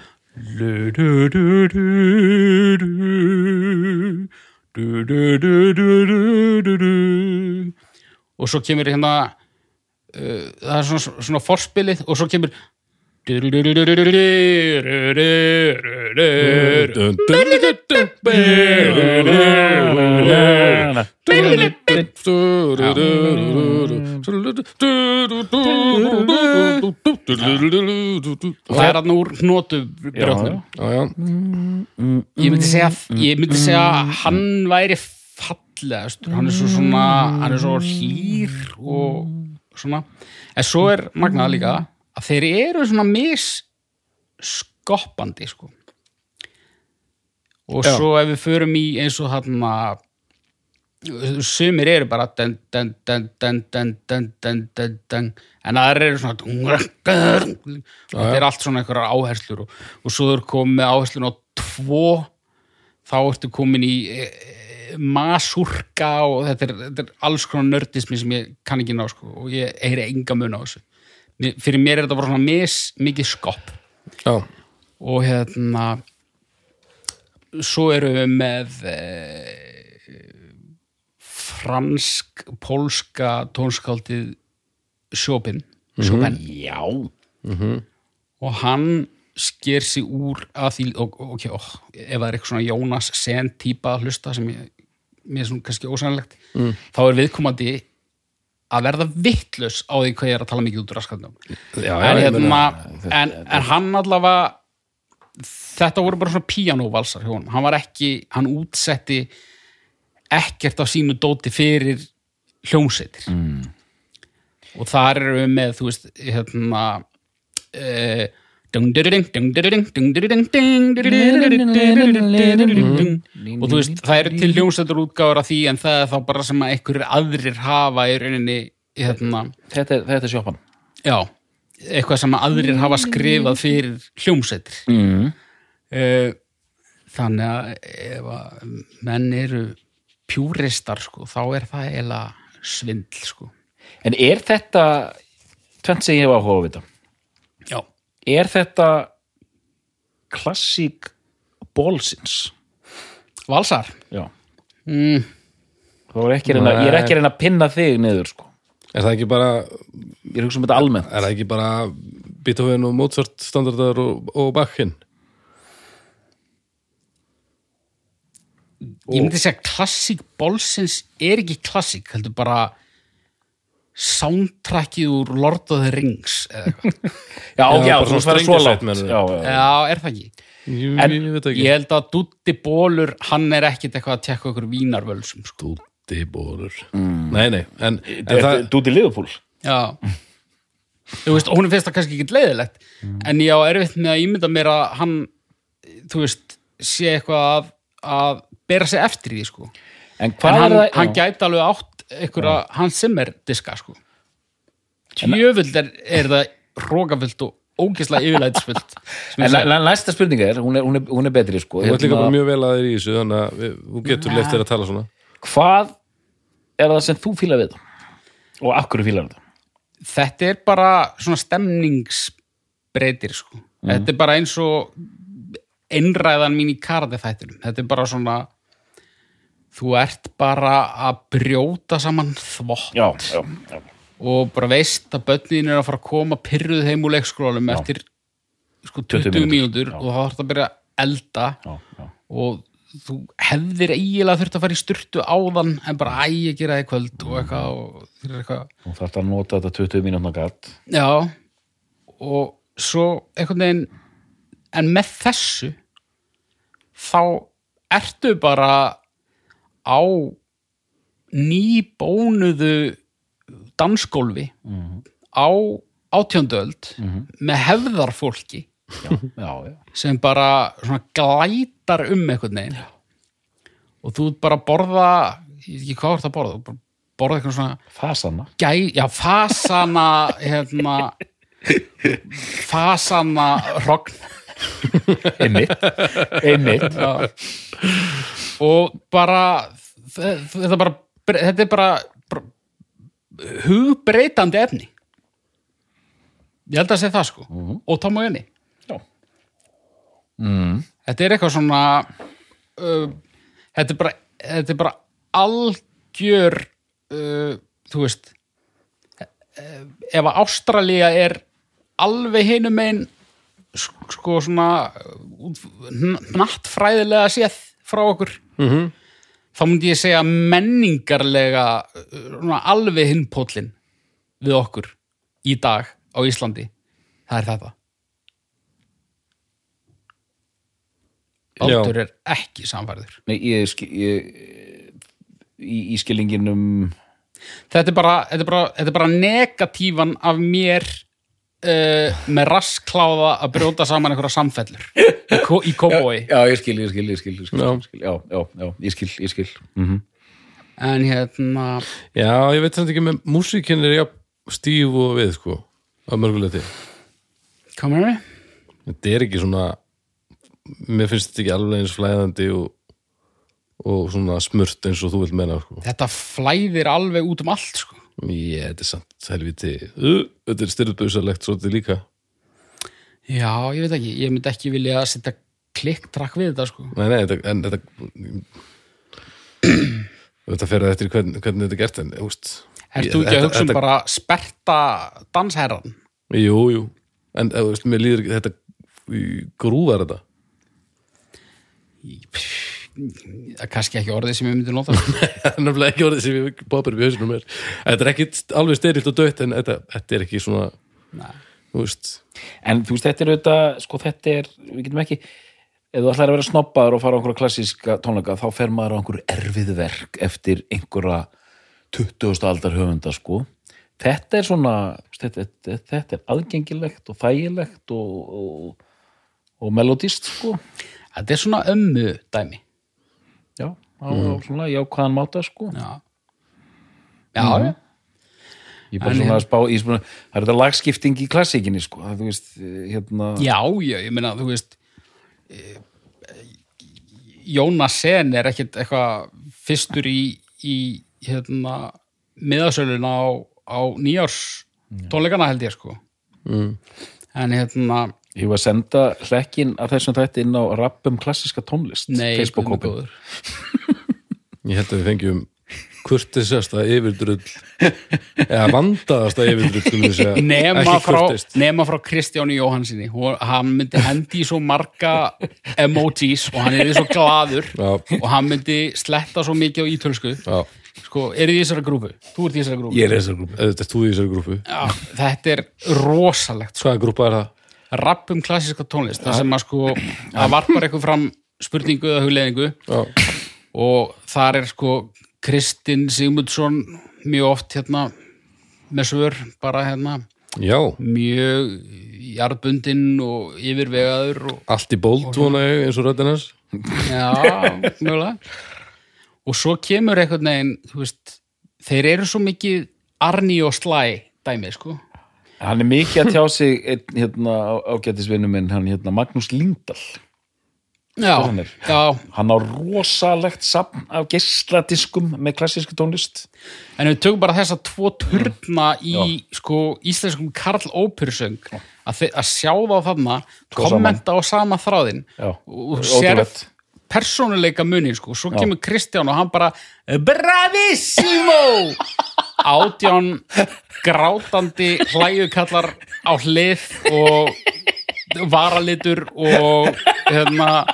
og svo kemur hérna það er svona, svona forspilið og svo kemur og það er aðná úr hnotu brjóðnum ég myndi segja ég myndi segja að hann væri fallegast hann er svo svona hann er svo hlýr og svona. en svo er magnað líka að þeir eru svona misskoppandi sko. og Já. svo ef við förum í eins og hann að sumir eru bara den, den, den, en það eru svona þetta er allt svona einhverjar áherslur og, og svo þú er komið áherslun á tvo þá ertu komin í masurka og þetta er, þetta er alls konar nördismi sem ég kann ekki ná sko, og ég heyri enga mun á þessu. Fyrir mér er þetta bara svona mis, mikið skopp. Já, og hérna svo erum við með eh, fransk pólska tónskáldið Chopin. Chopin Já, og hann sker sig úr að því ok, ó, ef það er eitthvað svona Jónas Sen típa að hlusta sem ég, mér er svona kannski ósannlegt mm. þá er viðkomandi að verða vittlus á því hvað ég er að tala mikið út úr raskatnum en, hérna, en, en hann allavega þetta voru bara svona píanóvalsar honum, hann var ekki hann útsetti ekkert af sínu dóti fyrir hljómsveitir mm. og þar erum við með þú veist, hérna eh, og þú veist, það eru til hljómsveitur útgáður af því en það er þá bara sem að einhverjir aðrir hafa í rauninni hérna, þetta þetta er sjoppan Já, eitthvað sem aðrir hafa skrifað fyrir hljómsveitir. mm. Þannig að ef að menn eru pjúristar, sko, þá er það eiginlega svindl, sko. En er þetta tvent sem ég hef áhuga á að Já. Er þetta klassík bólsins? Valsar? Já Mm, Þá er ekki reyna, ég er ekki reyna að pinna þig niður sko. Er það ekki bara Ég er hugsa um þetta almennt Er það ekki bara Beethoven og Mozart standardar og, og Bachin? ég myndi segja klassík bólsins er ekki klassík, heldur bara soundtrackið úr Lord of the Rings eða eitthvað. Já, Já, þú svona færð svo meinarðu? Já, já, já. Já, er það ekki? Jú, En ég veit ekki ég held að Dutti Bólur, hann er ekkit eitthvað að tekka okkur vínarvölsum, sko. Dúti bólur Nei, nei, en, en það það Dúti Liverpool Já Þú veist, hún finnst það kannski ekki leiðilegt en ég á erfitt með að ímynda mér að hann, þú veist sé eitthvað að, að bera sig eftir í því, sko En en hvað hann, er það? hann gæti alveg átt einhverja hans simmer diska, sko Tjöfull er, er það rókafullt og ógislega yfirlætisfullt sem En ég segi. næ- næsta spurning er, hún er, hún er, hún er betri sko. Þú ert líka Hérna, bara mjög vel að þér í þessu þannig að við- þú getur leift þér að tala svona Hvað er það sem þú fílar við? Og hverju fílar þetta? þetta er bara svona stemningsbreytir sko. þetta er bara eins og einræðan mín í karate þættinum þetta er bara svona þú ert bara að brjóta saman þvott. Já, já, já. og bara veist að börnin er að fara að koma pyrruð heim úr leikskólum eftir sko 20, 20 mínútur, og þá þarf að byrja að elda. Já, já. og þú hefðir eiginlega þurft að fara í styrtu áðan en bara æ, ég gera það í kvöld og eitthvað og Þú þarft að nota þetta 20 mínútna gatt Já, og svo einhvern veginn, en með þessu, þá ertu bara á nýbónuðu dansgólfi á átjöndöld með hefðarfólki Já, já, já. sem bara glætar um einhvern veginn. Og þú bara borða ég veit ekki hvað þú ert að borða borða eitthvað svona Fasana. gæ, já, fasana hérna fasana hrogn Einmitt Einmitt. Og bara þe- þetta er bara þetta er bara, bara hugbreytandi efni. Ég held að segja það sko. Og Tom og Jenny Já. Mm. þetta er eitthvað svona uh, þetta er bara þetta er bara algjör uh, þú veist uh, ef að Ástralía er alveg hinum einn sko svona nattfræðilega séð frá okkur. Mhm. þá myndi ég segja menningarlega svona alveg hinpóllin við okkur í dag á Íslandi. Það er þetta. Baldur er ekki samfærður Nei, ég, ég í, í skilninginum þetta er bara, þetta er bara, þetta er bara negatífan af mér uh, með rasskláða að brjóta saman einhverja samfellur í, kó- í kóbói Já, ég skil, ég skil, ég skil, ég skil, Já. ég skil. Já, já, já, ég skil, ég skil mm en hérna Já, ég veit samt ekki með músíkin er jafn stíf og við, sko að mörguleiti. með við? Þetta er ekki svona mér finnst þetta ekki alveg eins flæðandi og, og svona smurt eins og þú vilt menna, sko. þetta flæðir alveg út um allt sko. Ég, þetta er samt helviti uh, þetta er styrðbausalegt svolítið líka. Já, ég veit ekki, ég myndi ekki vilja að setja klikktrakk við þetta sko. Nei, nei, þetta, en þetta þetta fer eftir hvern, hvernig þetta er gert en, úst, Ert þú ekki að hugsa um bara sperta dansherran? Jú, jú, en þú veist, mér líður ekki þetta grúðar þetta. Það er kannski ekki orðið sem ég myndi nota. Er nefnilega ekki orðið sem ég bópar við hausnum er Þetta er ekki alveg styrilt og dött en þetta, þetta er ekki svona þú veist, En þú veist, þetta er auðvitað, sko þetta er, við getum ekki ef þú ætlar að vera snobbaður og fara á einhverja klassíska tónleika, þá fer maður á einhverju erfið verk eftir einhverja 20. aldar höfunda, sko. Þetta er svona þetta, þetta, þetta er aðgengilegt og þægilegt og, og, og melodist, sko. Þetta er svona ömmu dæmi já, á, á svona jákvæðan máta, sko. Já, já, já. ég er bara En svona ég- að spá í svona, það er þetta lagskipting í klassíkinni, sko það, þú veist, hérna Já, já, ég meina, þú veist eh, Jónas Sen er ekkit eitthvað fyrstur í, í hérna, miðasöluna á, á nýjárs tónleikana held ég sko. Mm. en hérna, Ég var að senda hlekkin af þessum þætti inn á rappum klassiska tónlist nei, góður. ég held að við fengjum kurtisasta yfirdrull eða vandaðasta yfirdrull nema frá, nema frá Kristjáni Jóhansinni hann myndi hendi í svo marga emojis og hann er svo glaður Já, og hann myndi sletta svo mikið á ítölsku já, sko, er í þessari grúpu? Þú ert í þessari grúpu? Ég er þetta er í þessari grúpu Já, þetta er rosalegt sko. Hvaða grúpa er það? Rapp um klassíska tónlist það sem að sko, að varpar eitthvað fram spurningu eða hugleðingu Já, og þar er sko Kristinn Sigmundsson mjög oft hérna með svör bara hérna. Já. Mjög jarðbundinn og yfirvegaður og allt í bólt vona ég eins og röddinans já, mjögulega og svo kemur einhvern veginn þú veist, þeir eru svo mikið Arni og Slæ dæmi sko Hann er mikið að tjá sig einn hérna ágættisvinnu minn, hann hérna Magnús Líndal. já, já, Hann á rosalegt safn af geisladiskum með klassísku tónlist. En við tökum bara þessa tvo turna í sko íslenskum Karl Óperusöng að, að sjá þá þarna kommenta á sama þráðin Já, og sérð persónuleika munin sko, svo kemur Kristján og hann bara Bravissimo átján grátandi hlæjukallar á hlið og varalitur og hérna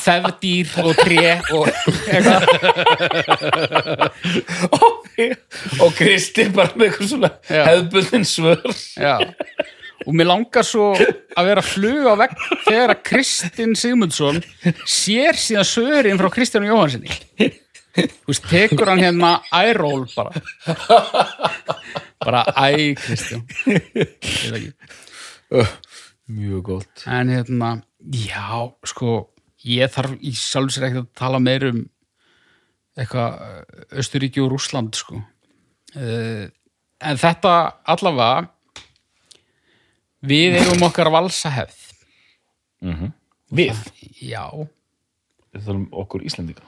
þefdýr og tré og eitthvað. Og Kristi bara með eitthvað svona hefðbundin svör. Já, og mér langar svo að vera flug á vegg þegar að Kristinn Sigmundsson sér síðan svörin frá Kristjánu Jóhansinni þú veist, tekur hann hérna æról bara bara æ, Kristján. Mjög gott. en hérna, já, sko ég þarf í sjálf sér ekkert að tala meir um eitthvað Östuríki og Rússland sko uh, en þetta allavega við eigum okkar valsahefð Við. já, Við þarfum okkur Íslendinga.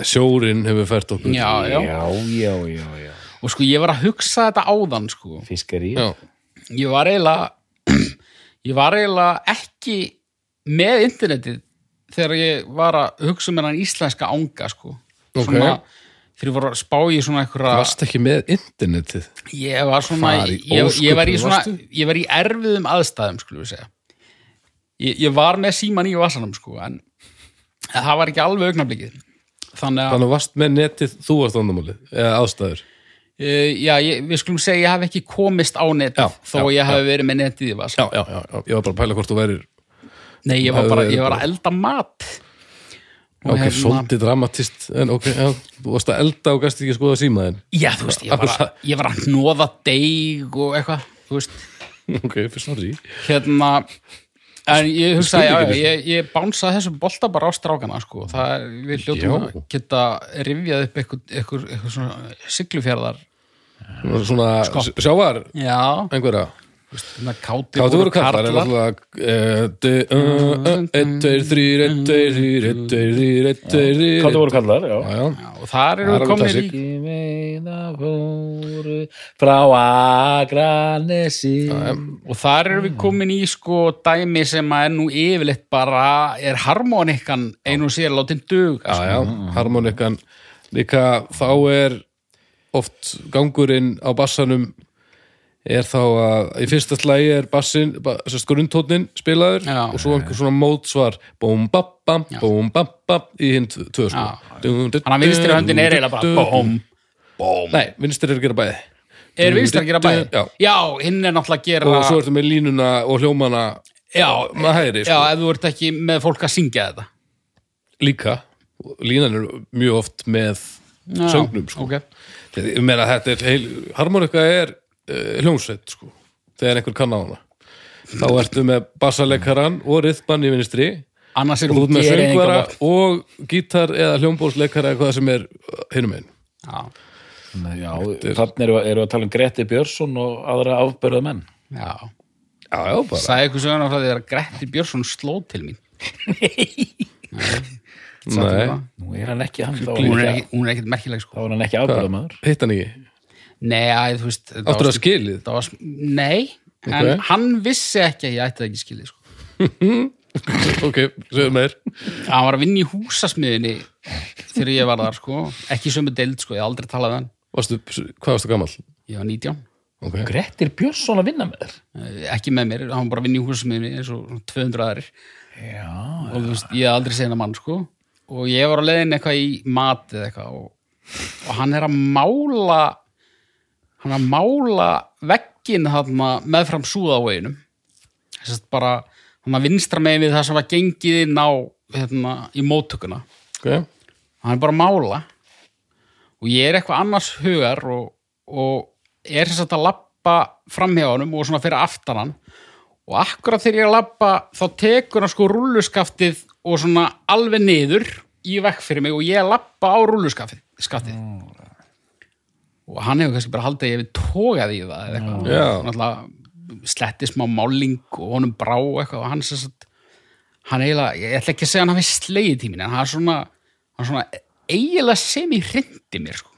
já. Sjórin hefur fært okkur já, já. Já, já, já, og sko ég var að hugsa þetta áðan sko. Fiskari. Já, ég var eiginlega ég var eiginlega ekki með internetið þegar ég var að hugsa um hennan íslenska ánga sko. Ok. svona, þegar ég var að spá í svona einhverja varst ekki með internetið? Ég var svona í ég, ég, var í svona ég var í erfiðum aðstæðum skulum við segja. Ég, ég var með síman í vasanum sko en en það var ekki alveg augnablikið. Þannig að Þannig að varst með netið, þú varst vandamálið eða aðstæður? Uh, já, ég, við skulum segja ég hef ekki komist á netið Já, þó já, ég hef verið með netið í vasanum. Já, já, já, ég var bara að pæla hvort þú værir Nei, ég var Það bara, er ég var að elda mat. Og ok, hérna- svolítið dramatist en ok, já, þú varst að elda og gæst ekki skoða símaðin Já, þú veist, ég var, að, ég var að hnóða deig og eitthvað, þú veist. Ok, fyrir sorry hérna en ég Spurningar. já, ég, ég bánsaði þessum bolta bara á strákana sko. það er, við hljótum Já. að geta rifjað upp eitthvað, eitthvað, eitthvað svona svona sjávar já, einhverja svona Hérna Káti voru karlar Káti voru karlar og þar eru komið frá Agranesi og þar eru við komin í sko dæmi sem að nú yfirleitt bara er harmonikkan einu sér látin dug sko. harmonikkan líka þá er oft gangurinn á bassanum er þá að í fyrsta slægi er bassin, grunntónnin spilaður Já. og svo einhver svona mótsvar búm, bap, bam, búm, bap, bap í hinn tvö sko Þannig að vinstri höndin er eiginlega bara bóm, bóm Nei, vinstri er að gera bæði Er vinstri að gera bæði? Já. Já, hinn er náttúrulega að gera og svo ertu með línuna og hljómana Já, með hægri já, sko. ef þú ert ekki með fólk að syngja þetta líka línan er mjög oft með Já, söngnum sko. ok. ég meina þetta er heil, harmonika er uh, hljómsveit sko, þegar einhver kann á hana. Þá ertu með bassaleikaran og rithbann í vinstri. Annars er og þú ert með söngvara og gítar eða hljómbólsleikara eða hvað sem er hinum einn Já, Já, þannig eru, eru að tala um Gretti Björnsson og aðra afbörða menn já. Já, já, bara. Sæði ykkur söguna frá því að Gretti Björnsson sló til mín. Nei, Nú er hann ekki hann, þá Hún er hann ekki- hún er ekkert merkileg þá sko var hann ekki afbörða maður hitt hann ekki Nei, að, þú veist Áttur var það skilið? þetta var, Nei, en Ok. hann vissi ekki að ég ætti það ekki skilið sko. Ok, segðu meir Hann var að vinna í húsasmiðinni þegar ég var þar sko. ekki í sömu deild, sko, ég hef aldrei talað við hann Varstu, Hvað varstu gamall? Ég var 19 Okay. Grettir Björnsson að vinna með þér Eh, ekki með mér, hann var bara að vinna í húsasmiðinni eins og 200 aðrir Já, og þú veist, ég hef aldrei hennar mann sko og ég var að leiðin eitthvað í mat eða eitthvað og, og hann er að mála hann að mála veggin meðfram súðaveginum. Þess að bara hann að vinstra með við það sem var gengið inn á hérna, í móttökuna. Ok, hann er bara að mála. Og ég er eitthvað annars hugar og, og er þess að lappa fram hjá honum og svona fyrir aftan hann. Og akkurat þegar ég er að lappa þá tekur hann sko rulluskaftið og svona alveg niður í vekk fyrir mig og ég lappa á rulluskaftið skaftið. Og hann hefur kannski bara haldið ég við tógað í það eða eitthvað Já. Náttúrulega sletti smá máling og honum brá eitthvað og hann sem sagt hann eiginlega, ég ætla ekki að segja hann hafi slegið tímin en hann er svona, hann er svona eiginlega sem í hrindi mér sko.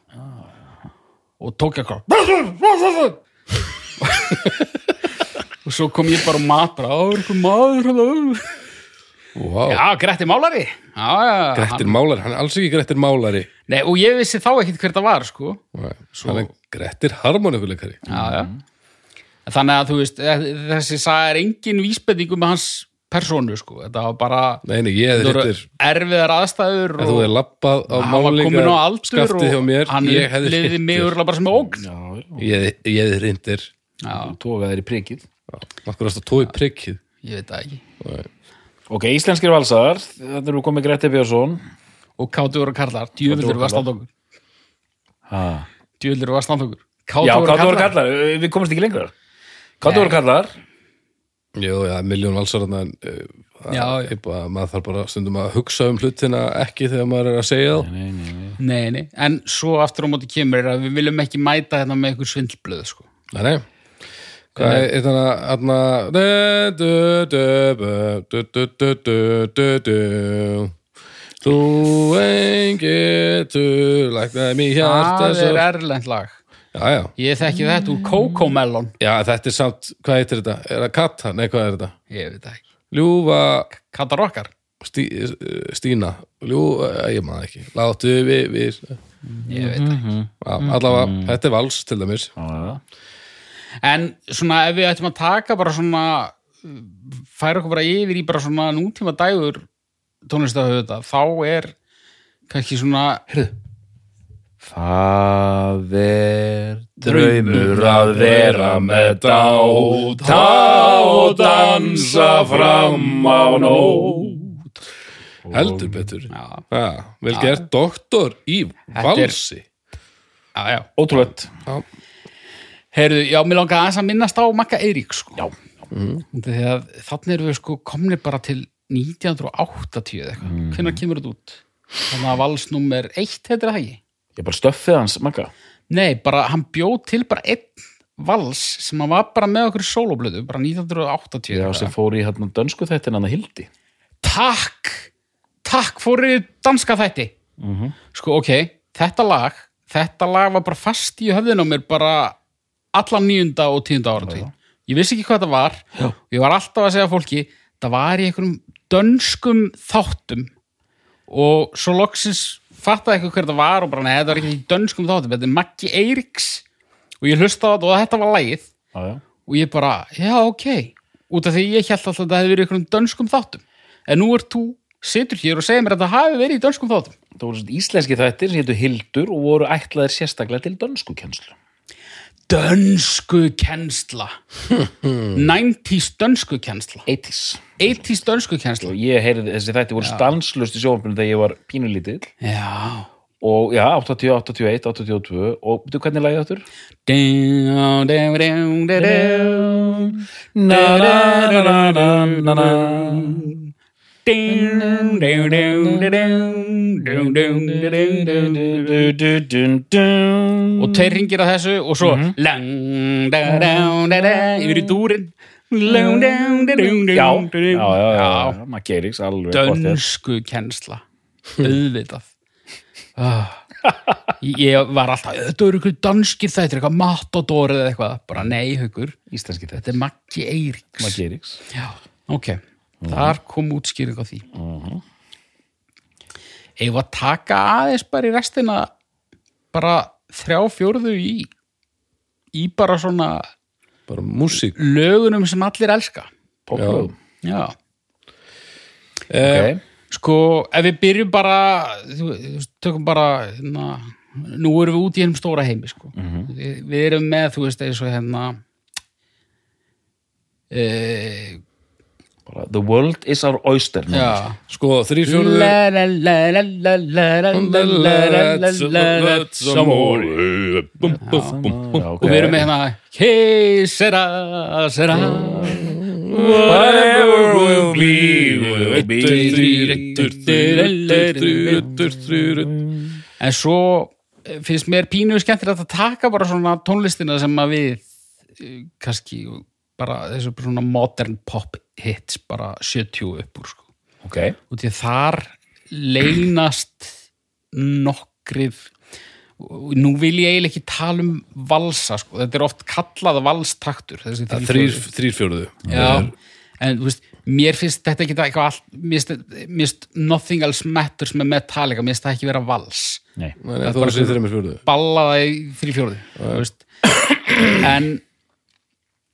og tók ég eitthvað og svo kom ég bara og mat bara, á, er eitthvað maður hérna?" Wow. já, Gretti Málari. Já, já, Grettir hann, Málari, hann er alls ekki Grettir Málari. Nei, og ég vissi þá ekkit hver það var sko. Nei, hann er Grettir harmonikuleikari já, já. þannig að þú veist eh, þessi saga er engin vísbendingu með hans persónu sko. þetta var bara Nei, nei, ég voru hittir erfiðar aðstæður Ef þú er lappað á málingar skaftið hjá og mér hann liði mig örgulega bara sem ógn. Já, já. Ég ég hefði hrindir já, Tóka þér í prikið. Akkur ást að tói prikkið ég veit það ekki Ok, íslenskir valsar, þetta eru komið Gretti Björnsson og kátu voru kallar, djöfuldur voru var karlar. standokkur ha. djöfuldur var standokkur Já, hvað voru kallar? Við komumst ekki Hvað Nei. voru kallar? Jú, já, miljón en uh, já. ég bara, maður þarf bara stundum að hugsa um hlutina ekki þegar maður er að segja þá Nei, nei, nei nei, nei, en svo aftur á móti kemur er að við viljum ekki mæta hérna með einhver svindlblöð sko. Nei, nei Hvað er Þú einn getur læknaði mér hjarta Það er erlend lag. Já, já. Ég þekki þetta úr Coco Melon. Já þetta er samt, hvað heitir þetta? Er það Katta? Nei hvað er þetta? Ég veit ekki. Ljúfa Kattarokkar Stí, Stína. Ljúfa, ég maður ekki. Láttu við, við Ég veit ekki. Allavega, þetta er vals til dæmis. Já en svona ef við ættum að taka bara svona færa okkur bara yfir í bara svona nútíma dægur tónlistahöfða þá er kannski svona Það er draumur að vera með dáta og dansa fram á nót. Heldur betur. Já, ja, vel gert doktor í valsi. Já, já. Ótrúlegt. Já, Heyrðu, já, mér langar aðeins að minnast á Magga Eirík, sko. Já, Því að þannig erum við sko komnir bara til 1980 eða eitthvað. Mm. Hvenær kemur þetta út? Þannig að valsnúmer 1 heitir það ekki? ég bara stöffið hans, Magga Nei, bara hann bjóð til bara einn vals sem hann var bara með okkur í sóloblöðu, bara 1980 Já, sem fór í hérna dönsku þettin hann að hildi Takk! Takk fórið danska þætti. Mhm. Sko, ok, þetta lag, þetta lag var bara fast í höfðinu á mér bara allan níunda og tíunda áratví. Ég vissi ekki hvað þetta var. Já. Ég var alltaf að segja fólki, það var í einhverjum dönskum þáttum og svo loksins fattaði eitthvað hver þetta var og bara, neða, þetta var ekki dönskum þáttum, þetta er Maggi Eiríks. Og ég hlusta á þetta og þetta var lagið. Já, og ég bara, já, ok. Út af því ég held alltaf að þetta hefði verið einhverjum dönskum þáttum. En nú ert þú, situr hér og segir mér að þetta hafi verið í dönskum þáttum. Það voru svona íslenski þættir sem hétu Hildur og voru ætlaðir sérstaklega til dönsku kennslu dönsku kennsla. 90s dönsku kennsla. 80s 80s dönsku kennsla. Og ég heyrði þessi þætti voru stanslust í sjónvarpinu þegar ég var pínulítill já. Og já, 80, 81, 82 og veitu hvernig lagið down, down. Na, na, na, na, na, na, og tveir ringir á þessu og svo mhm. yfir í dúrin já, já, já maður gerir ekki alveg dönsku kennsla. Auðvitað. Ah. Ég var alltaf þetta eru ykkur danski þættir, eitthvað matador eða eitthvað, bara nei hugur þetta er Maggi Eiriks Maggi Eiriks, já, ok þar kom útskýring á því. Eigum við að taka aðeins bara í restina bara þrjá fjórðu í í bara svona bara músík. lögunum sem allir elska. Poplögum já. Okay. Ok, Sko, ef við byrjum bara þú, tökum bara na, nú erum við út í hennum stóra heimi sko. við, við erum með, þú veist, eins og hérna e, bara The world is our oyster Já, sko, þrýsjóðu Let's some more. Og við erum með hérna Hey, sera, sera. Whatever will be En svo eh, finnst mér pínuðu skemmtir að það taka bara svona tónlistina sem að við eh, kannski bara þessu svona modern pop hits bara 70 upp úr sko. Ok, og því þar leynast nokkrir og nú vil ég eiginlega ekki tala um valsa sko. þetta er oft kallað valstaktur þessi þrír þrýr, fjórir. þrýr fjóruðu Já, en þú veist, mér finnst þetta ekki eitthvað allt, mér finnst, mér finnst nothing else matters með Metallica, mér finnst það ekki vera vals nei Nei, þú var sér þreymur fjóruðu ballaða í þrý fjóði þú veist en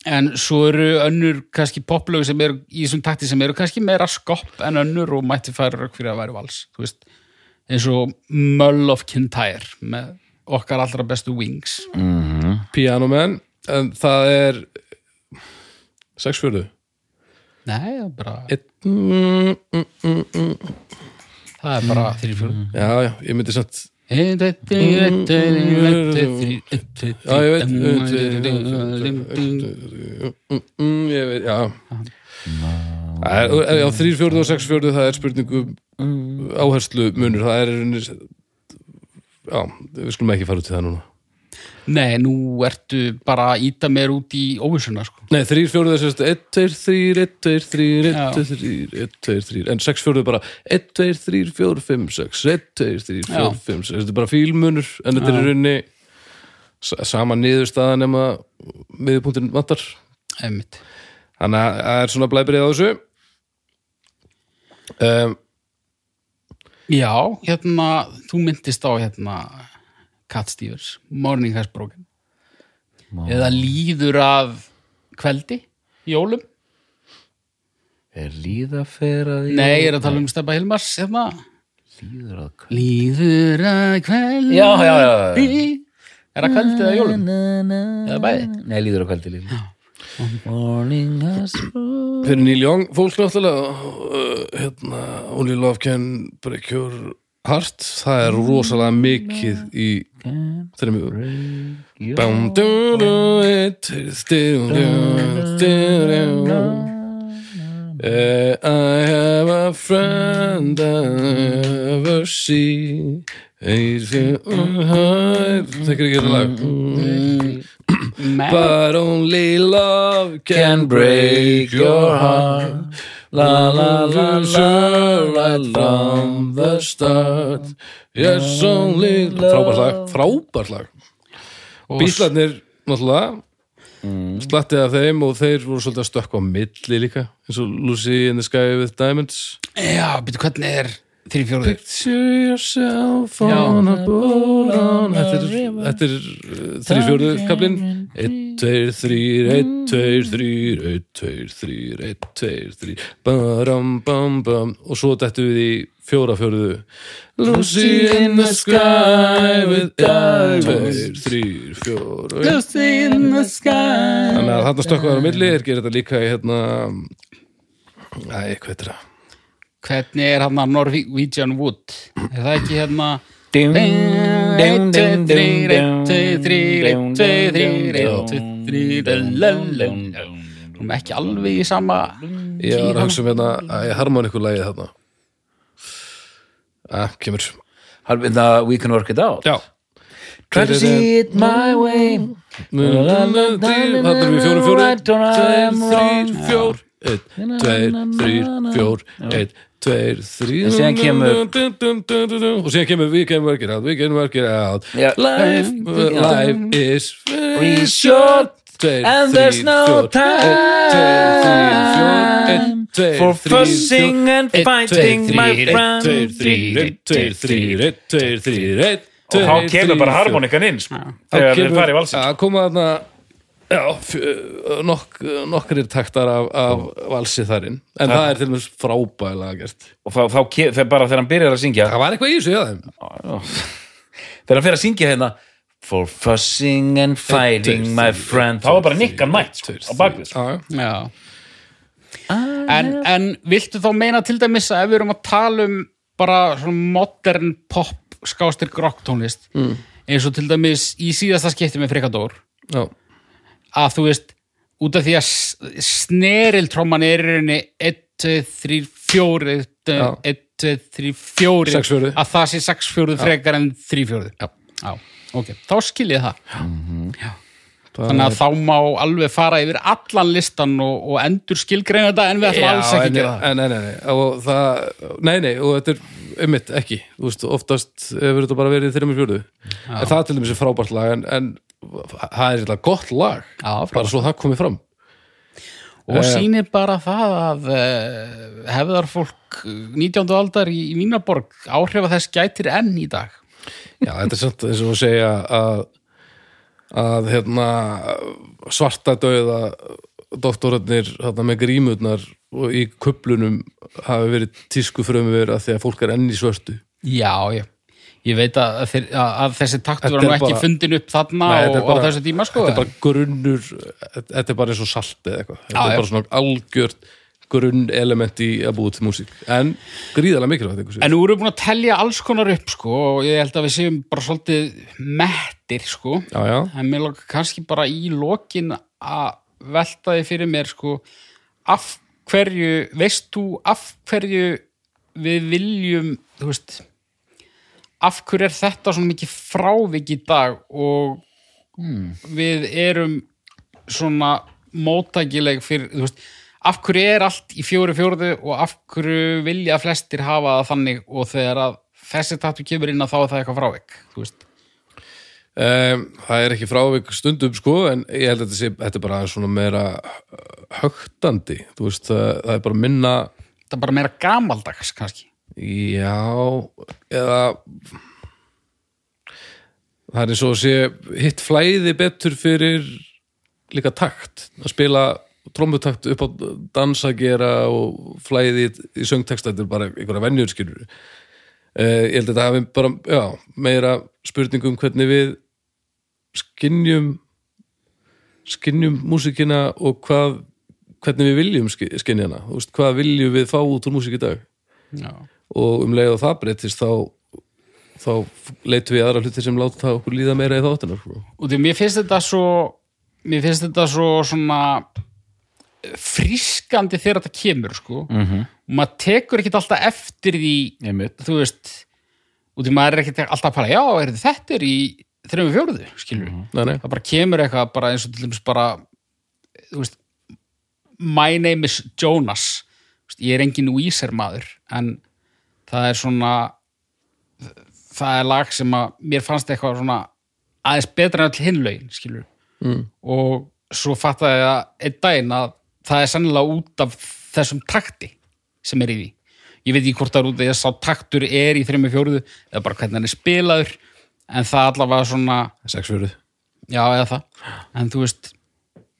en svo eru önnur kannski poplögu sem eru í þessum takti sem eru kannski meira skopp en önnur og mætti færa rauk fyrir að væri vals þú veist, eins og Mull of Kintyre með okkar allra bestu Wings. Piano Man en það er sex fjóruðu nei, það er bara, mm, mm, mm, mm. það er bara þrý fjóði já, já, ég myndi samt já, ég veit Mm, mm, já er, já, þrýr fjóruðu og sex fjóruðu það er spurningu áherslu munur, það er já, við skulum ekki fara út í það núna Nei, nú ertu bara að íta mér út í óvissuna sko. Nei, þrýr fjóruðu er sérst 1, 2, 3, 1, 2, 3, 1, Já. 2, 3, 1, 2, 3 en 6 fjóruðu er bara 1, 2, 3, 4, 5, 6 1, 2, 3, 4, Já. 5, 6 þetta er bara fílmunur en þetta er sa- sama niðurstaða nema miðjupunktin vantar Einmitt. þannig að það er svona blæbrið á þessu um, Já, hérna þú myndist á hérna Cat Stevens, Morning Has Broken. Eða líður af kveldi, jólum. Er líða fer að því Nei, ég er að tala um Steppa Hilmars hérna. Líður að kvöld Líður að kveldi. Já, já, já, já. Er það kveldi eða jólum? Eða bæði? Nei, líður að kvöldi líður. Morning has fyrir Neil Young fólk náttúrulega uh, hérna, Only Love Can Break Your Heart það er rosalega mikið í du. Uh, I have a friend I never see Þekkir ekki þetta lag? Men, But only love can break your heart La la la la Right from the start. Yes only Frábært lag, frábært lag. Bíslarnir náttúrulega Slattið af þeim og þeir voru svolítið að stökkva á milli líka eins og Lucy in the Sky with Diamonds. Já, byrju, hvernig er þrý fjóruður? Picture yourself on a boat on Þetta er, þetta er uh, þrý fjórðu kablin 1, 2, 3, 1, 2, 3 1, 2, 3, 1, 2, 3 Baram, bam, bam. Og svo dættu við í fjóra fjórðu. Lucy in the sky with diamonds. 2, 3, 4 Lucy in the sky. Þannig að þarna stökkvaður á milli er gerir þetta líka í hérna Æ, hvað er það? Hvernig er hann að Norwegian Wood? Er það ekki hérna Ding, Einn, tveir, þrír, einn, tveir, þrír, einn, tveir, þrír, einn, tveir, þrír, lalalala. Nú erum ekki alveg í sama Ég var að hugsa um hérna að ég harmon ykkur lagið þarna Æ, kemur Halvvinda We can work it out Já Try to see it my way Þarna erum við fjóru fjóru Tveir, þrýr, fjór Einn, tveir, þrýr, fjór Einn, tveir, þrýr En síðan kemur- Og síðan kemur We can work it out, we can work it out. Já. Life, life is very short. Tveir, And there's no tveir, For fussing and fighting my friend. þrír, einn, tveir, þrír, einn, tveir, þrír, einn Og þá kemur bara harmonikan inn sko, Þegar kemur- fara í valsins. Að koma þarna já, fjö- nokk, nokkrir taktar af, af valsi þarinn. En það er til dæmis frábælega gert. Og þá, þá ke- þegar bara þegar hann byrjar að syngja? Það var eitthvað í þessu já. Þegar hann fer að syngja hérna For fussing and fighting my friend. Þá var bara nikkan mætt sko, á bakvið sko. en, en viltu þá meina til dæmis að ef við erum að tala um bara svona modern pop skástir grokktónlist mm. eins og til dæmis í síðasta skipti með Frikador já, að þú veist út af því að sneriltromman er í rauninni 1, 2, 3, 4 Já. 1, 2, 3, 4 Sex fjórðu. að það sé 6 fjórðu frekar en 3 fjórðu. Já. Já, ok, þá skil ég það. Já. það þannig að þá má alveg fara yfir allan listan og, og endur skilgreina þetta en við ætlum alls ekki að gera það. nei, nei, nei, og það nei, nei, og þetta er ummitt ekki. Þú veist, oftast hefur þetta bara verið þreymur fjörðu en það til dæmis er frábært lag en, en það er þetta gott lag. Já, bara svo það komið fram. Og sýnir bara það að uh, hefðar fólk 19. aldar í, Vínaborg áhrifa þess gætir enn í dag. Já, þetta er samt eins og að segja að að hérna svarta dauða doktorarnir hérna, með grímurnar í kuplunum hafi verið tísku frumver að því að fólk er enn í svörtu. Já, já Ég veit að, þeir, að, þessi taktur var nú ekki bara- fundin upp þarna Nei, og bara- á þessu tíma sko þetta er bara grunnur þetta er bara eins og salt eða eitthvað. Þetta er bara svona algjört grunn element í að búið til músík. En gríðarlega mikilvægt En nú erum við búin að telja alls konar upp sko og ég held að við séum bara svolítið mettir sko. Já, já, en mér lóka kannski bara í lokin að velta því fyrir mér sko af hverju, veist þú af hverju við viljum þú veist af hverju er þetta svona mikið frávik í dag? Og við erum svona móttækileg fyrir, þú veist af hverju er allt í fjóri fjórðu og af hverju vilja flestir hafa það þannig? Og þegar að þessi tattu kemur inn að þá er það eitthvað frávik þú veist. Um, það er ekki frávik stundum sko en ég held að þetta sé þetta er bara svona meira högtandi, þú veist það, það er bara minna það er bara meira gamaldags kannski Já, eða það er og að sé hitt flæði betur fyrir líka takt að spila trommutakt upp á dans að gera og flæði í söngteksta þetta er bara einhverja venjur skilur uh, ég held að þetta hafi bara já, meira spurningum hvernig við skinnjum skinnjum músíkina og hvað hvernig við viljum ski- skynja hana. Þú veist, hvað viljum við fá út úr músík í dag? Já. Og um leið og það breytist þá þá leitum við aðra hluti sem láta okkur líða meira í þáttunar sko. og því mér finnst þetta svo mér finnst þetta svo svona frískandi þegar þetta kemur sko. Mm -hmm. og maður tekur ekkert alltaf eftir því einmitt. þú veist og því maður er ekkert alltaf að pæla já, er þetta er í þreifum fjóruðu, skilur nei, nei, það bara kemur eitthvað bara eins og til dæmis bara þú veist my name is Jonas veist, ég er engin Weezer maður en það er svona það er lag sem að mér fannst eitthvað svona aðeins betra en all hinlaugin, skilur mm. og svo fattaði ég að einn daginn að það er sannilega út af þessum takti sem er í því. Ég veit ekki hvort það er út af því að taktur er í þreimi fjóruðu eða bara hvernig hann er spilaður en það allavega svona sex fjöruð já eða það. En þú veist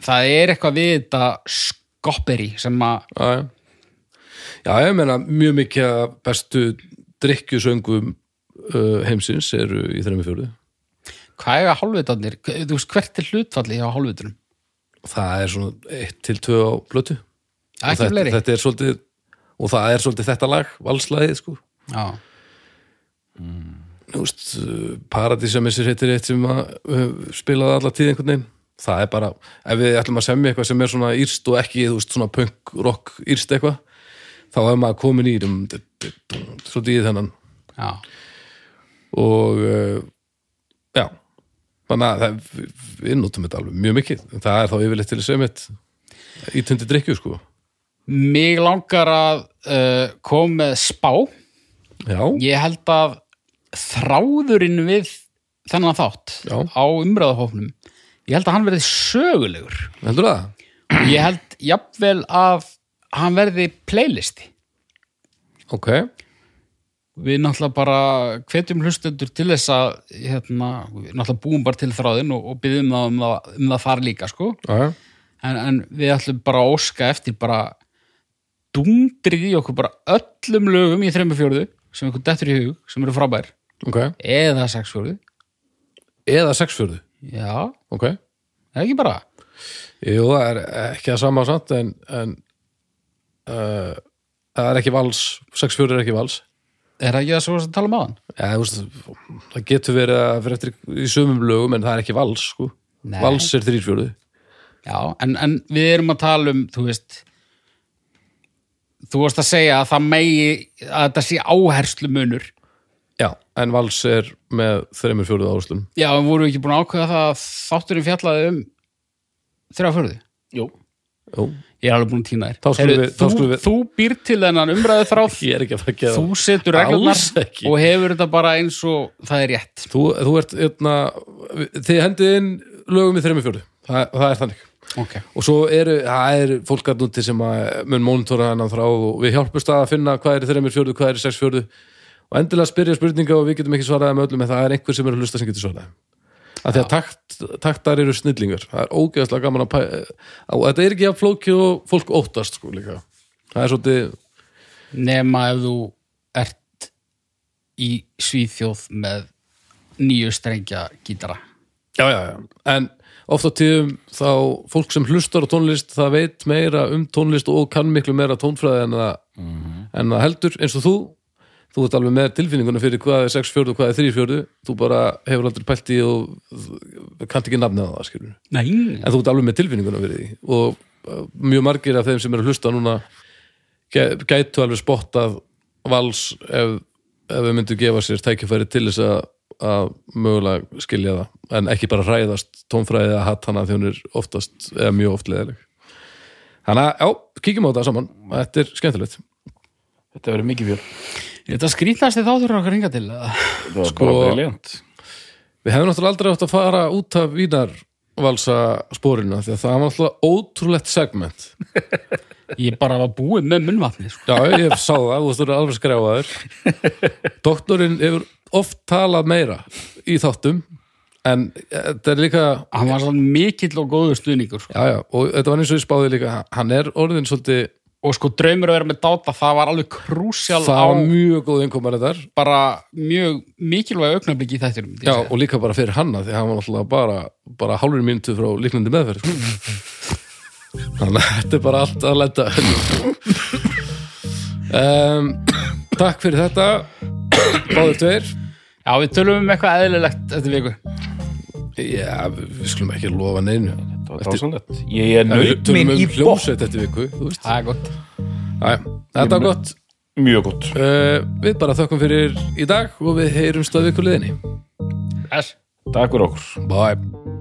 það er eitthvað við þetta skopperi sem að já, ég meina mjög mikið bestu drikkjusöngum uh, heimsins eru í þreimi fjöruð hvað er að hálfvitarnir, þú veist hvert er hlutfalli hjá hálfvitunum, það er svona eitt til tvö á blötu þetta, þetta er svolítið og það er svolítið þetta lag, valslagið sko. Já, Þú veist, Paradísamissir heitir eitt sem uh, spilaði alla tíð einhvern veginn. Það er bara, ef við ætlum að semja eitthvað sem er svona írst og ekki, þú veist, svona punk rock írst eitthvað, þá er maður komin í svolítið í þennan. Já, og uh, já. Þannig að það, við, notum þetta alveg mjög mikið, það er þá yfirleitt til að semja þetta í tundi drikju sko. Mig langar að uh, koma með spá. Já, ég held að þráðurinn við þennan þátt Já. á umræðahófnum ég held að hann verði sögulegur. Heldur það? ég held jafnvel að hann verði playlisti. Ok, við náttúrulega bara hvetjum hlustendur til þess að hérna, við náttúrulega búum bara til þráðin og, og byggjum það um, það um það þar líka sko. já, já en, en við ætlum bara að óska eftir bara dundrið í okkur bara öllum lögum í þreymur fjóruðu sem ykkur dettur í hug, sem eru frábær. Ok, eða sex fjóruðu eða sexfjörðu já, ok, eða ekki bara. Jú, það er ekki að sama samt en, en uh, það er ekki vals sexfjörður er ekki vals. Er það ekki það svo að tala um aðan? ja, það getur verið að fyrir eftir í sumum lögum en það er ekki vals sko. Vals er þrýrfjörðu Já, en, en við erum að tala um, þú veist þú varst að segja að það megi að þetta sé áherslu munur já, en vals er með þreymur fjörðu áherslun Já, en voru ekki búin að ákveða það að þátturinn fjallaði um þrjá fjörði Jú. Jú, Ég er alveg búin að týna þér. Við- þú, við- þú býr til þennan umræðu þráð er þú setur ekki. og hefur þetta bara eins og það er rétt. Þú, þú ert, eitna, þið hendið inn lögum í þreymur fjörðu það, það er þannig. Ok, og svo eru, það er fólk að núti sem að mun mónitora hennan þráð og við hjálpumst að finna hvað er í þreymur fjörðu, hvað er í sex fjörðu og endilega spyrja spurninga og við getum ekki svaraði með öllum en það er einhver sem er að hlusta sem getur svaraði af því að takt, taktar eru snillingar. Það er ógeðslega gaman að pæ og þetta er ekki að flóki og fólk óttast sko líka. Það er svolítið, nema ef þú ert í Svíþjóð með nýju strengja gítara. Já já já. En oft á tíðum þá fólk sem hlustar á tónlist það veit meira um tónlist og kann miklu meira tónfræði en það, en það heldur eins og þú þú ert alveg með tilfinninguna fyrir hvað er 6 fjörðu og hvað er 3 fjörðu þú bara hefur aldrei pælt í og kannt ekki nafnið á það skilur Nei, en þú ert alveg með tilfinninguna fyrir því. Og uh, mjög margir af þeim sem eru að hlusta núna gæ- gætu alveg spottað vals ef, ef við myndum gefa sér tækifæri til þess að, að mögulega skilja það. En ekki bara hræðast tónfræðið að hatt hana því hún er oftast eða mjög oft leðileg þannig að, já, kíkjum á þetta saman. Þetta er skemmtilegt. Þetta verður mikið fjöl. Þetta skrýtnast þið þáttur okkar hinga til eða? Það var Sko- bara briljant. við hefum náttúrulega aldrei átt að fara út af vínarvalsa spórinu því að það var náttúrulega ótrúlegt segment Ég bara var búið með munnvatni sko. Já, ég sá það, þú veist, alveg skræfaður Doktorinn hefur oft talað meira í þáttum en þetta er líka Hann var svona mikill og góður stuðningur sko. já, já, og þetta var eins og ég spáði líka hann er orðin svolítið og sko draumur að vera með dáta það var alveg krúsjál það var mjög góð innkomar þar. bara mjög mikilvæg augnablik í þættinum Já, segja. og líka bara fyrir hanna því hann var náttúrulega bara, bara hálfur mínútu frá líknandi meðferð sko. þannig að þetta er bara allt að lenda. Um, Takk fyrir þetta. Báður tveir. Já, við tölum um eitthvað eðlilegt eftir viku Já, við skulum ekki lofa neinu Það var dásanlegt. Ég er tölum minn um í bótt. Það er gott Æ, Þetta var gott Mjög gott. uh, Við bara þökkum fyrir í dag og við heyrumst að viku liðinni Þess Takk fyrir okkur. Bye